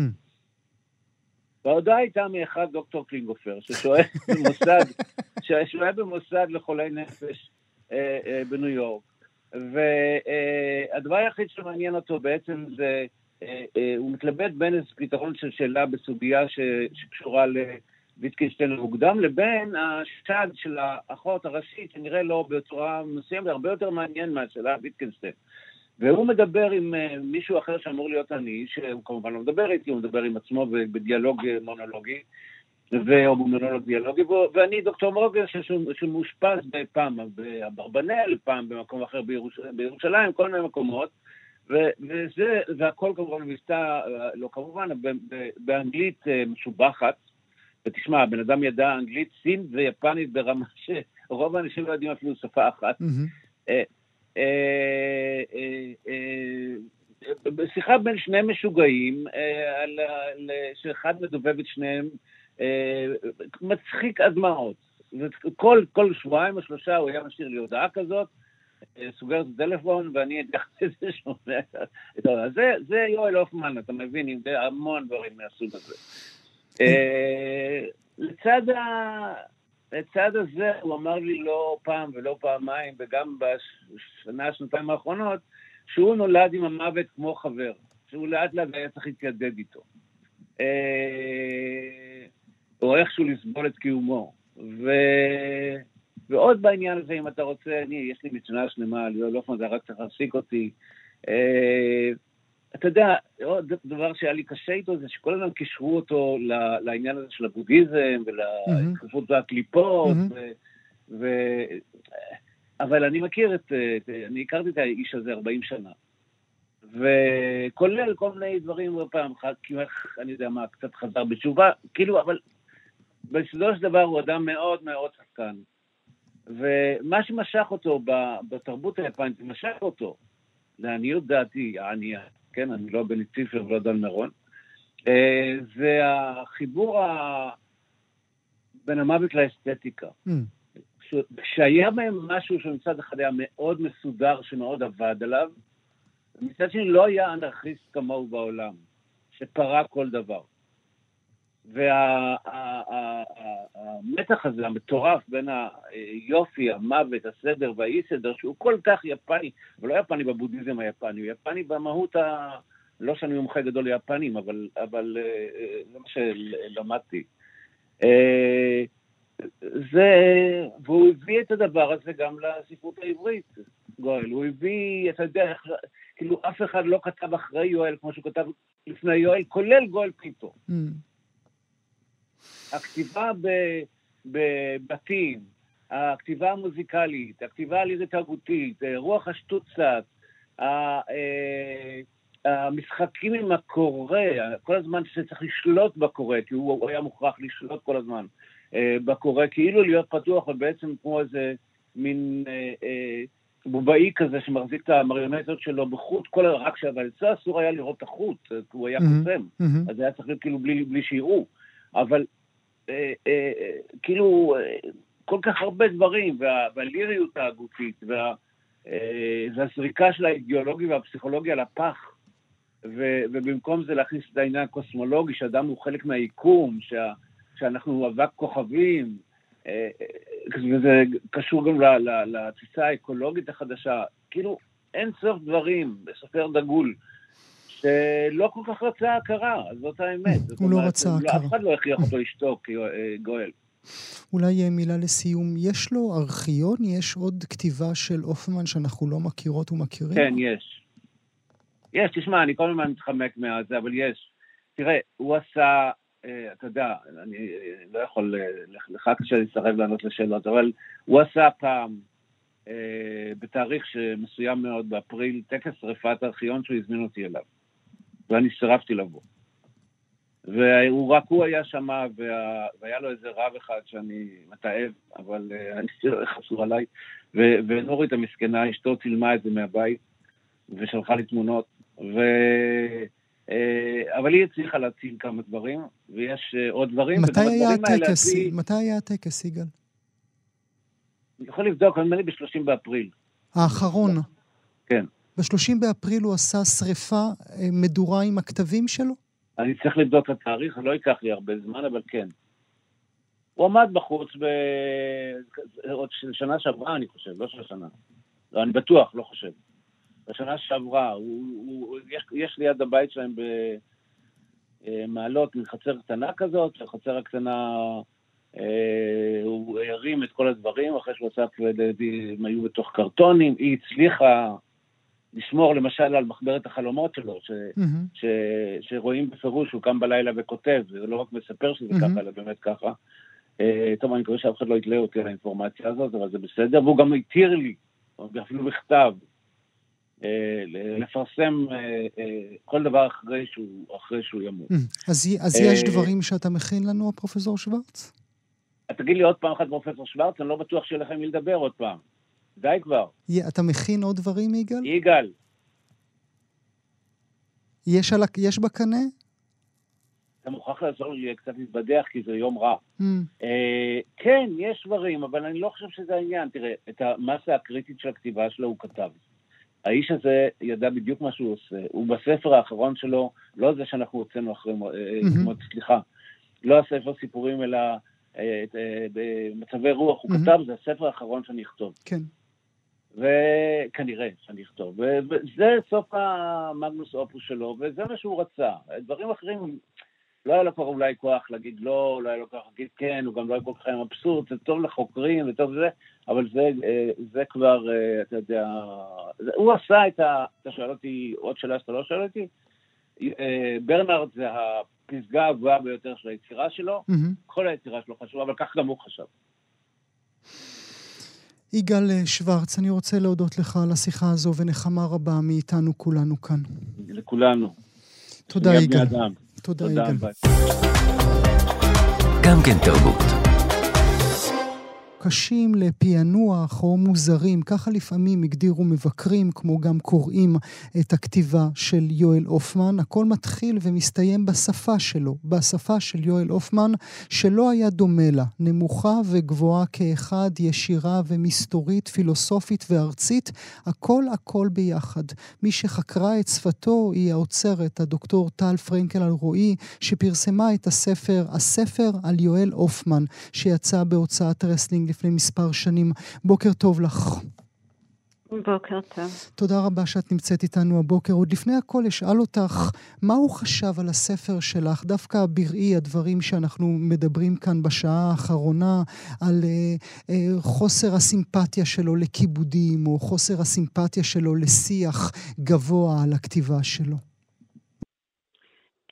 Speaker 7: וההודעה הייתה מאחד דוקטור קלינגופר, ששוהה במוסד, ששוהה במוסד לחולי נפש אה, אה, בניו יורק. והדבר היחיד שמעניין אותו בעצם זה, אה, אה, הוא מתלבט בין איזה פתרון של שאלה בסוגיה ש, שקשורה לויטקינשטיין המוקדם, לבין השד של האחות הראשית, שנראה לו בצורה מסוימת הרבה יותר מעניין מהשאלה ויטקינשטיין. והוא מדבר עם uh, מישהו אחר שאמור להיות אני, שהוא כמובן לא מדבר איתי, הוא מדבר עם עצמו בדיאלוג מונולוגי, או במונולוג דיאלוגי, ואני דוקטור מורגר שמאושפז פעם באברבנל, פעם במקום אחר בירוש, בירושלים, כל מיני מקומות, וזה, והכל כמובן מבטא, לא כמובן, באנגלית אה, משובחת, ותשמע, הבן אדם ידע אנגלית, סין ויפנית ברמה שרוב האנשים לא יודעים אפילו שפה אחת. אה, אה, בשיחה בין שני משוגעים, שאחד מדובב את שניהם, מצחיק עד דמעות. כל, כל שבועיים או שלושה הוא היה משאיר לי הודעה כזאת, סוגר את הטלפון, ואני הדחתי את זה שומע. זה, זה יואל הופמן, אתה מבין, עם המון דברים מהסוג הזה. לצד ה... לצד הזה הוא אמר לי לא פעם ולא פעמיים, וגם בשנה, שנתיים האחרונות, שהוא נולד עם המוות כמו חבר, שהוא לאט לאט היה צריך להתיידד איתו. אה, או איכשהו לסבול את קיומו. ו... ועוד בעניין הזה, אם אתה רוצה, אני, יש לי מצווה שלמה על יואל הופמן, זה רק צריך להפסיק אותי. אה, אתה יודע, עוד דבר שהיה לי קשה איתו זה שכל הזמן קישרו אותו לעניין הזה של הבודהיזם ולהתקפות mm-hmm. והקליפות, mm-hmm. ו, ו... אבל אני מכיר את, אני הכרתי את האיש הזה 40 שנה. וכולל כל מיני דברים, פעם אחת, כמעט, אני יודע מה, קצת חזר בתשובה, כאילו, אבל בסופו של דבר הוא אדם מאוד מאוד שחקן. ומה שמשך אותו בתרבות היפנית, משך אותו, לעניות דעתי, הענייה, כן? אני לא בני ציפר ולא דן מירון. אה, זה החיבור ה... בין המוות לאסתטיקה. Mm. בהם משהו שמצד אחד היה מאוד מסודר, שמאוד עבד עליו, ומצד שני לא היה אנרכיסט כמוהו בעולם, שפרע כל דבר. והמתח הזה, המטורף, בין היופי, המוות, הסדר והאי-סדר, שהוא כל כך יפני, אבל לא יפני בבודהיזם היפני, הוא יפני במהות ה... לא שאני מומחה גדול ליפנים, אבל, אבל אה, זה מה שלמדתי. אה, זה, והוא הביא את הדבר הזה גם לספרות העברית, גואל. הוא הביא, אתה יודע, כאילו אף אחד לא כתב אחרי יואל כמו שהוא כתב לפני יואל, כולל גואל פיתו. Mm. הכתיבה בבתים, הכתיבה המוזיקלית, הכתיבה הלירית תרבותית, רוח השטוצת, אה, המשחקים עם הקורא, כל הזמן שצריך לשלוט בקורא, כי הוא היה מוכרח לשלוט כל הזמן אה, בקורא, כאילו להיות פתוח, אבל בעצם כמו איזה מין אה, בובאי כזה שמחזיק את המריונטות שלו בחוט, כל רק אבל אצלו אסור היה לראות את החוט, הוא היה קוסם. אז היה צריך להיות כאילו בלי שיראו. אבל אה, אה, כאילו, אה, כל כך הרבה דברים, וה, והליריות הגופית, וה, והזריקה של האידיאולוגיה והפסיכולוגיה לפח, ו, ובמקום זה להכניס את העניין הקוסמולוגי, שאדם הוא חלק מהיקום, שה, שאנחנו אבק כוכבים, וזה קשור גם לתפיסה האקולוגית החדשה. כאילו, אין סוף דברים בסופר דגול שלא כל כך רצה הכרה, זאת האמת.
Speaker 2: הוא לא רצה הכרה.
Speaker 7: אף אחד לא הכריח אותו לשתוק, אה, גואל.
Speaker 2: אולי אה, מילה לסיום, יש לו ארכיון? יש עוד כתיבה של אופמן שאנחנו לא מכירות ומכירים?
Speaker 7: כן, יש. יש, תשמע, אני כל הזמן מתחמק מהזה, אבל יש. תראה, הוא עשה, אה, אתה יודע, אני לא יכול, לך קשה להסתרב לענות לשאלות, אבל הוא עשה פעם, בתאריך מסוים מאוד, באפריל, טקס שרפת ארכיון שהוא הזמין אותי אליו, ואני סירבתי לבוא. והוא רק הוא היה שם, וה... והיה לו איזה רב אחד שאני מתעב, אבל אני חושב חסור עליי, ו... ונורית המסכנה, אשתו צילמה את זה מהבית, ושלחה לי תמונות, ו... אה, אבל היא הצליחה להציל כמה דברים, ויש אה, עוד דברים.
Speaker 2: מתי היה הטקס. מתי היה הטקס, יגאל?
Speaker 7: אני יכול לבדוק, נדמה לי ב-30 באפריל.
Speaker 2: האחרון.
Speaker 7: כן.
Speaker 2: ב-30 באפריל הוא עשה שריפה אה, מדורה עם הכתבים שלו?
Speaker 7: אני צריך לבדוק את התאריך, לא ייקח לי הרבה זמן, אבל כן. הוא עמד בחוץ ב... עוד שנה שעברה, אני חושב, לא של השנה. לא, אני בטוח, לא חושב. בשנה שעברה, הוא, הוא, יש, יש ליד הבית שלהם במעלות מין חצר קטנה כזאת, החצר הקטנה, אה, הוא הרים את כל הדברים, אחרי שהוא עשה הם היו בתוך קרטונים, היא הצליחה לשמור למשל על מחברת החלומות שלו, ש, mm-hmm. ש, שרואים בפירוש, הוא קם בלילה וכותב, זה לא רק מספר שזה mm-hmm. ככה, אלא באמת ככה. אה, טוב, אני מקווה שאף אחד לא יתלה אותי על האינפורמציה הזאת, אבל זה בסדר, והוא גם התיר לי, אפילו בכתב, אה, לפרסם אה, אה, כל דבר אחרי שהוא, אחרי שהוא ימות.
Speaker 2: אז, אז יש דברים שאתה מכין לנו, הפרופסור שוורץ?
Speaker 7: תגיד לי עוד פעם אחת, פרופסור שוורץ, אני לא בטוח שיהיה לכם מי לדבר עוד פעם. די כבר.
Speaker 2: אתה מכין עוד דברים, יגאל?
Speaker 7: יגאל.
Speaker 2: יש, על, יש בקנה?
Speaker 7: אתה מוכרח לעזור לי קצת להתבדח, כי זה יום רע. Mm. אה, כן, יש דברים, אבל אני לא חושב שזה העניין. תראה, את המסה הקריטית של הכתיבה שלו הוא כתב. האיש הזה ידע בדיוק מה שהוא עושה. הוא בספר האחרון שלו, לא זה שאנחנו הוצאנו אחרי, mm-hmm. סליחה, לא הספר סיפורים, אלא אה, במצבי רוח, הוא mm-hmm. כתב, זה הספר האחרון שאני אכתוב.
Speaker 2: כן.
Speaker 7: וכנראה שאני אכתוב. וזה סוף המגנוס אופוס שלו, וזה מה שהוא רצה. דברים אחרים, לא היה לו כבר אולי כוח להגיד לא, לא היה לו כוח להגיד כן, הוא גם לא היה כל כך מבסוט, זה טוב לחוקרים וטוב זה, אבל זה, אה, זה כבר, אה, אתה יודע, הוא עשה את ה... אתה שואל אותי עוד שאלה שאתה לא שואל אותי? אה, ברנארד זה הפסגה הגבוהה ביותר של היצירה שלו, mm-hmm. כל היצירה שלו חשובה, אבל כך גם הוא חשב.
Speaker 2: יגאל שוורץ, אני רוצה להודות לך על השיחה הזו, ונחמה רבה מאיתנו כולנו כאן.
Speaker 7: לכולנו.
Speaker 2: תודה, יגאל. תודה, יגאל. גם כן תרבות. קשים לפענוח או מוזרים, ככה לפעמים הגדירו מבקרים, כמו גם קוראים את הכתיבה של יואל הופמן. הכל מתחיל ומסתיים בשפה שלו, בשפה של יואל הופמן, שלא היה דומה לה, נמוכה וגבוהה כאחד, ישירה ומסתורית, פילוסופית וארצית, הכל הכל ביחד. מי שחקרה את שפתו היא האוצרת, הדוקטור טל פרנקל אלרועי, שפרסמה את הספר, הספר על יואל הופמן, שיצא בהוצאת רסלינג לפני מספר שנים. בוקר טוב לך.
Speaker 8: בוקר טוב.
Speaker 2: תודה רבה שאת נמצאת איתנו הבוקר. עוד לפני הכל אשאל אותך, מה הוא חשב על הספר שלך, דווקא בראי הדברים שאנחנו מדברים כאן בשעה האחרונה, על אה, אה, חוסר הסימפתיה שלו לכיבודים, או חוסר הסימפתיה שלו לשיח גבוה על הכתיבה שלו?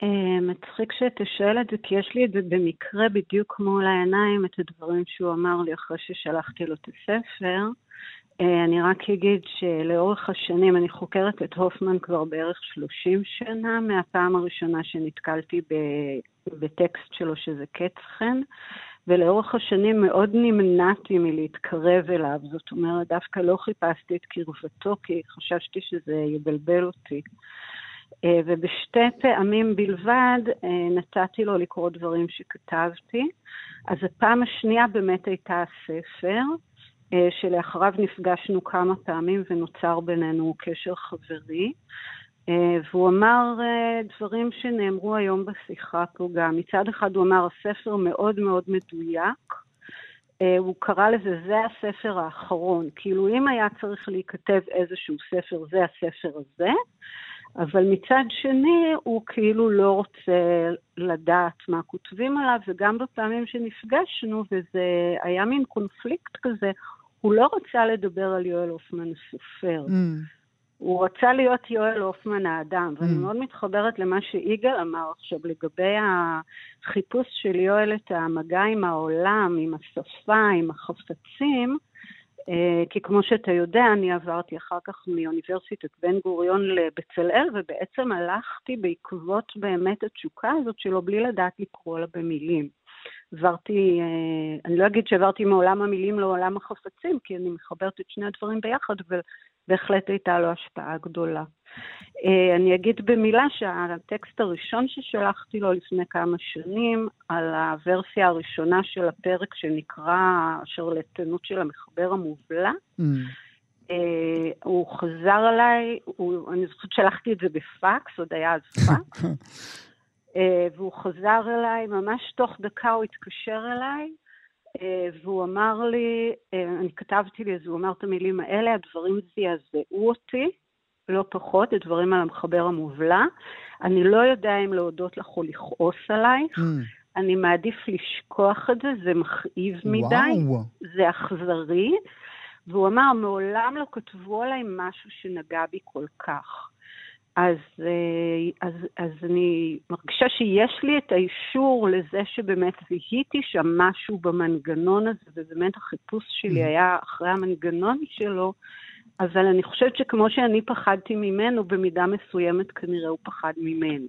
Speaker 8: אה, מצחיק שאתה שואל את זה, כי יש לי את זה במקרה בדיוק מול העיניים, את הדברים שהוא אמר לי אחרי ששלחתי לו את הספר. אה, אני רק אגיד שלאורך השנים, אני חוקרת את הופמן כבר בערך 30 שנה, מהפעם הראשונה שנתקלתי בטקסט שלו שזה קץ חן, ולאורך השנים מאוד נמנעתי מלהתקרב אליו, זאת אומרת, דווקא לא חיפשתי את קרבתו, כי חששתי שזה יבלבל אותי. אה, ובשתי פעמים בלבד אה, נתתי לו לקרוא דברים שכתבתי. אז הפעם השנייה באמת הייתה הספר, אה, שלאחריו נפגשנו כמה פעמים ונוצר בינינו קשר חברי. והוא אמר דברים שנאמרו היום בשיחה פה גם. מצד אחד הוא אמר, הספר מאוד מאוד מדויק. הוא קרא לזה, זה הספר האחרון. כאילו, אם היה צריך להיכתב איזשהו ספר, זה הספר הזה. אבל מצד שני, הוא כאילו לא רוצה לדעת מה כותבים עליו, וגם בפעמים שנפגשנו, וזה היה מין קונפליקט כזה, הוא לא רצה לדבר על יואל הופמן הסופר. Mm. הוא רצה להיות יואל הופמן האדם, ואני mm. מאוד מתחברת למה שיגאל אמר עכשיו לגבי החיפוש של יואל את המגע עם העולם, עם השפה, עם החפצים, כי כמו שאתה יודע, אני עברתי אחר כך מאוניברסיטת בן גוריון לבצלאל, ובעצם הלכתי בעקבות באמת התשוקה הזאת שלו בלי לדעת לקרוא לה במילים. עברתי, אה, אני לא אגיד שעברתי מעולם המילים לעולם החפצים, כי אני מחברת את שני הדברים ביחד, אבל בהחלט הייתה לו השפעה גדולה. אה, אני אגיד במילה שהטקסט הראשון ששלחתי לו לפני כמה שנים, על הוורסיה הראשונה של הפרק שנקרא השרלטנות של המחבר המובלע, mm. אה, הוא חזר אליי, הוא, אני זוכרת שלחתי את זה בפקס, עוד היה אז פקס, אה, והוא חזר אליי, ממש תוך דקה הוא התקשר אליי, והוא אמר לי, אה, אני כתבתי לי, אז הוא אמר את המילים האלה, הדברים זעזעו אותי, לא פחות, הדברים על המחבר המובלע. אני לא יודע אם להודות לך או לכעוס עלייך. Mm. אני מעדיף לשכוח את זה, זה מכאיב מדי, וואו. זה אכזרי. והוא אמר, מעולם לא כתבו עליי משהו שנגע בי כל כך. אז, אה, אז, אז אני מרגישה שיש לי את האישור לזה שבאמת זיהיתי שם משהו במנגנון הזה, ובאמת החיפוש שלי mm-hmm. היה אחרי המנגנון שלו, אבל אני חושבת שכמו שאני פחדתי ממנו, במידה מסוימת כנראה הוא פחד ממני.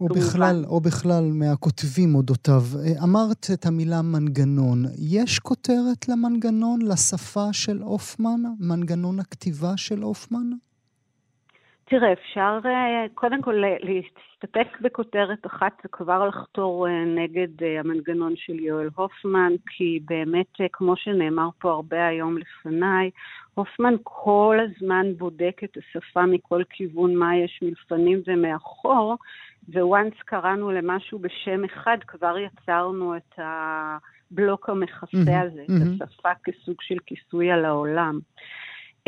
Speaker 2: או בכלל, או בכלל מהכותבים אודותיו. אה, אמרת את המילה מנגנון. יש כותרת למנגנון, לשפה של הופמן? מנגנון הכתיבה של הופמן?
Speaker 8: תראה, אפשר אה, קודם כל להסתפק בכותרת אחת וכבר לחתור אה, נגד אה, המנגנון של יואל הופמן, כי באמת, כמו שנאמר פה הרבה היום לפניי, הופמן כל הזמן בודק את השפה מכל כיוון, מה יש מלפנים ומאחור, וואנס קראנו למשהו בשם אחד, כבר יצרנו את הבלוק המכסה הזה, mm-hmm. את השפה כסוג של כיסוי על העולם.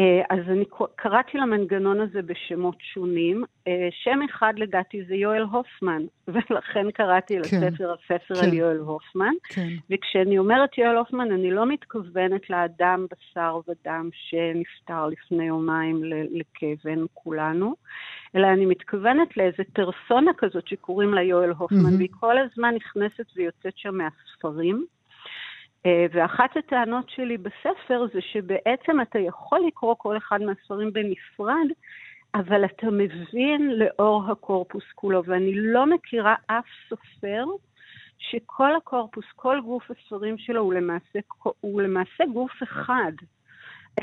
Speaker 8: אה, אז אני קראתי למנגנון הזה בשמות שונים. אה, שם אחד לדעתי זה יואל הופמן, ולכן קראתי כן, לספר הספר כן, על יואל הופמן. כן. וכשאני אומרת יואל הופמן, אני לא מתכוונת לאדם בשר ודם שנפטר לפני יומיים לכאבנו כולנו, אלא אני מתכוונת לאיזה פרסונה כזאת שקוראים לה יואל הופמן, mm-hmm. והיא כל הזמן נכנסת ויוצאת שם מהספרים. אה, ואחת הטענות שלי בספר זה שבעצם אתה יכול לקרוא כל אחד מהספרים בנפרד, אבל אתה מבין לאור הקורפוס כולו, ואני לא מכירה אף סופר שכל הקורפוס, כל גוף הספרים שלו הוא למעשה, הוא למעשה גוף אחד.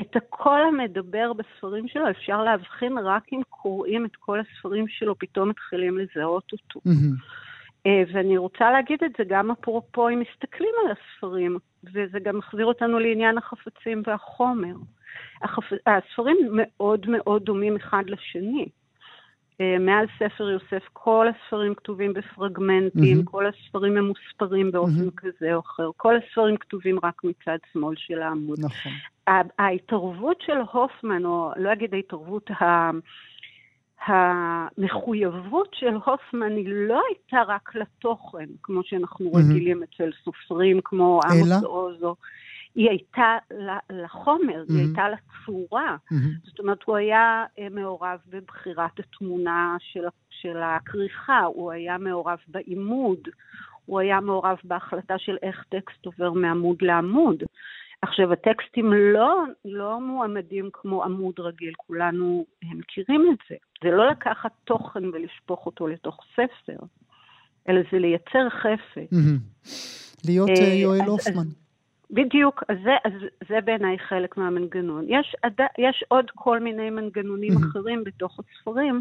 Speaker 8: את הקול המדבר בספרים שלו אפשר להבחין רק אם קוראים את כל הספרים שלו, פתאום מתחילים לזהות אותו. Mm-hmm. אה, ואני רוצה להגיד את זה גם אפרופו אם מסתכלים על הספרים, וזה גם מחזיר אותנו לעניין החפצים והחומר. החפ... הספרים מאוד מאוד דומים אחד לשני. אה, מעל ספר יוסף, כל הספרים כתובים בפרגמנטים, mm-hmm. כל הספרים ממוספרים באופן mm-hmm. כזה או אחר, כל הספרים כתובים רק מצד שמאל של העמוד. נכון. ההתערבות של הופמן, או לא אגיד ההתערבות, ה... המחויבות של הופמן היא לא הייתה רק לתוכן, כמו שאנחנו mm-hmm. רגילים אצל סופרים כמו עמוס אוזו. היא הייתה לחומר, mm-hmm. היא הייתה לצורה. Mm-hmm. זאת אומרת, הוא היה אה, מעורב בבחירת התמונה של, של הכריכה, הוא היה מעורב בעימוד, הוא היה מעורב בהחלטה של איך טקסט עובר מעמוד לעמוד. עכשיו, הטקסטים לא, לא מועמדים כמו עמוד רגיל, כולנו מכירים את זה. זה לא לקחת תוכן ולשפוך אותו לתוך ספר, אלא זה לייצר חפץ.
Speaker 2: להיות אה, יואל הופמן.
Speaker 8: בדיוק, אז זה, אז זה בעיניי חלק מהמנגנון. יש, יש עוד כל מיני מנגנונים אחרים בתוך הספרים,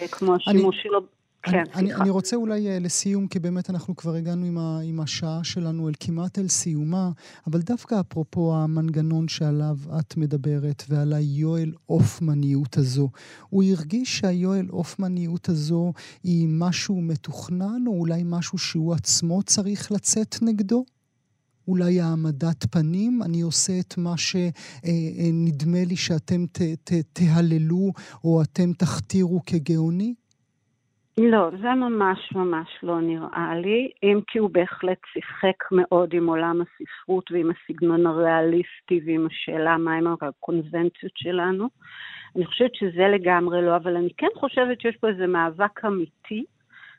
Speaker 8: אה, כמו השימוש אני... שלו כן,
Speaker 2: אני, אני רוצה אולי uh, לסיום, כי באמת אנחנו כבר הגענו עם, ה, עם השעה שלנו אל כמעט אל סיומה, אבל דווקא אפרופו המנגנון שעליו את מדברת ועל היואל אופמניות הזו, הוא הרגיש שהיואל אופמניות הזו היא משהו מתוכנן, או אולי משהו שהוא עצמו צריך לצאת נגדו? אולי העמדת פנים, אני עושה את מה שנדמה אה, אה, לי שאתם ת, ת, תהללו או אתם תכתירו כגאוני?
Speaker 8: לא, זה ממש ממש לא נראה לי, אם כי הוא בהחלט שיחק מאוד עם עולם הספרות ועם הסגנון הריאליסטי ועם השאלה מהם הקונבנציות שלנו. אני חושבת שזה לגמרי לא, אבל אני כן חושבת שיש פה איזה מאבק אמיתי,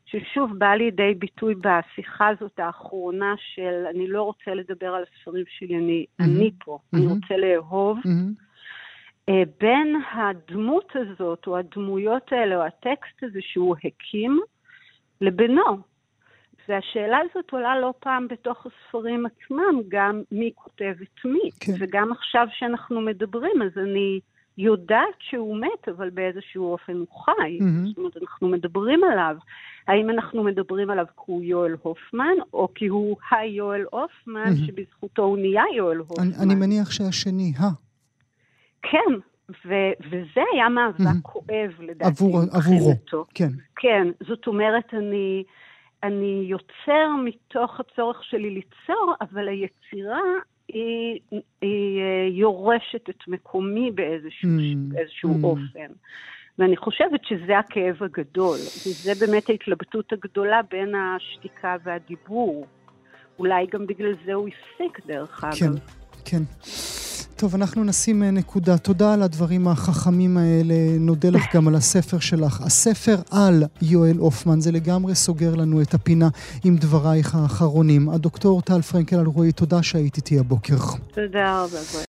Speaker 8: ששוב בא לידי ביטוי בשיחה הזאת האחרונה של אני לא רוצה לדבר על הספרים שלי, אני, mm-hmm. אני פה, mm-hmm. אני רוצה לאהוב. Mm-hmm. אה, בין הדמות הזאת, או הדמויות האלה, או הטקסט הזה שהוא הקים, לבינו. והשאלה הזאת עולה לא פעם בתוך הספרים עצמם, גם מי כותב את מי. כן. וגם עכשיו שאנחנו מדברים, אז אני יודעת שהוא מת, אבל באיזשהו אופן הוא חי. Mm-hmm. זאת אומרת, אנחנו מדברים עליו. האם אנחנו מדברים עליו כי הוא יואל הופמן, או כי הוא היואל הופמן, mm-hmm. שבזכותו הוא נהיה יואל הופמן?
Speaker 2: אני, אני מניח שהשני, ה.
Speaker 8: כן, ו- וזה היה מאבק mm-hmm. כואב לדעתי.
Speaker 2: עבור, עבורו, כן.
Speaker 8: כן, זאת אומרת, אני, אני יוצר מתוך הצורך שלי ליצור, אבל היצירה היא, היא אה, יורשת את מקומי באיזשהו, mm, באיזשהו mm. אופן. ואני חושבת שזה הכאב הגדול, וזה באמת ההתלבטות הגדולה בין השתיקה והדיבור. אולי גם בגלל זה הוא הפסיק, דרך אגב.
Speaker 2: כן, כן. טוב, אנחנו נשים אה, נקודה. תודה על הדברים החכמים האלה. נודה לך גם על הספר שלך. הספר על יואל הופמן, זה לגמרי סוגר לנו את הפינה עם דברייך האחרונים. הדוקטור טל פרנקל אלרועי, תודה שהיית איתי הבוקר.
Speaker 8: תודה רבה.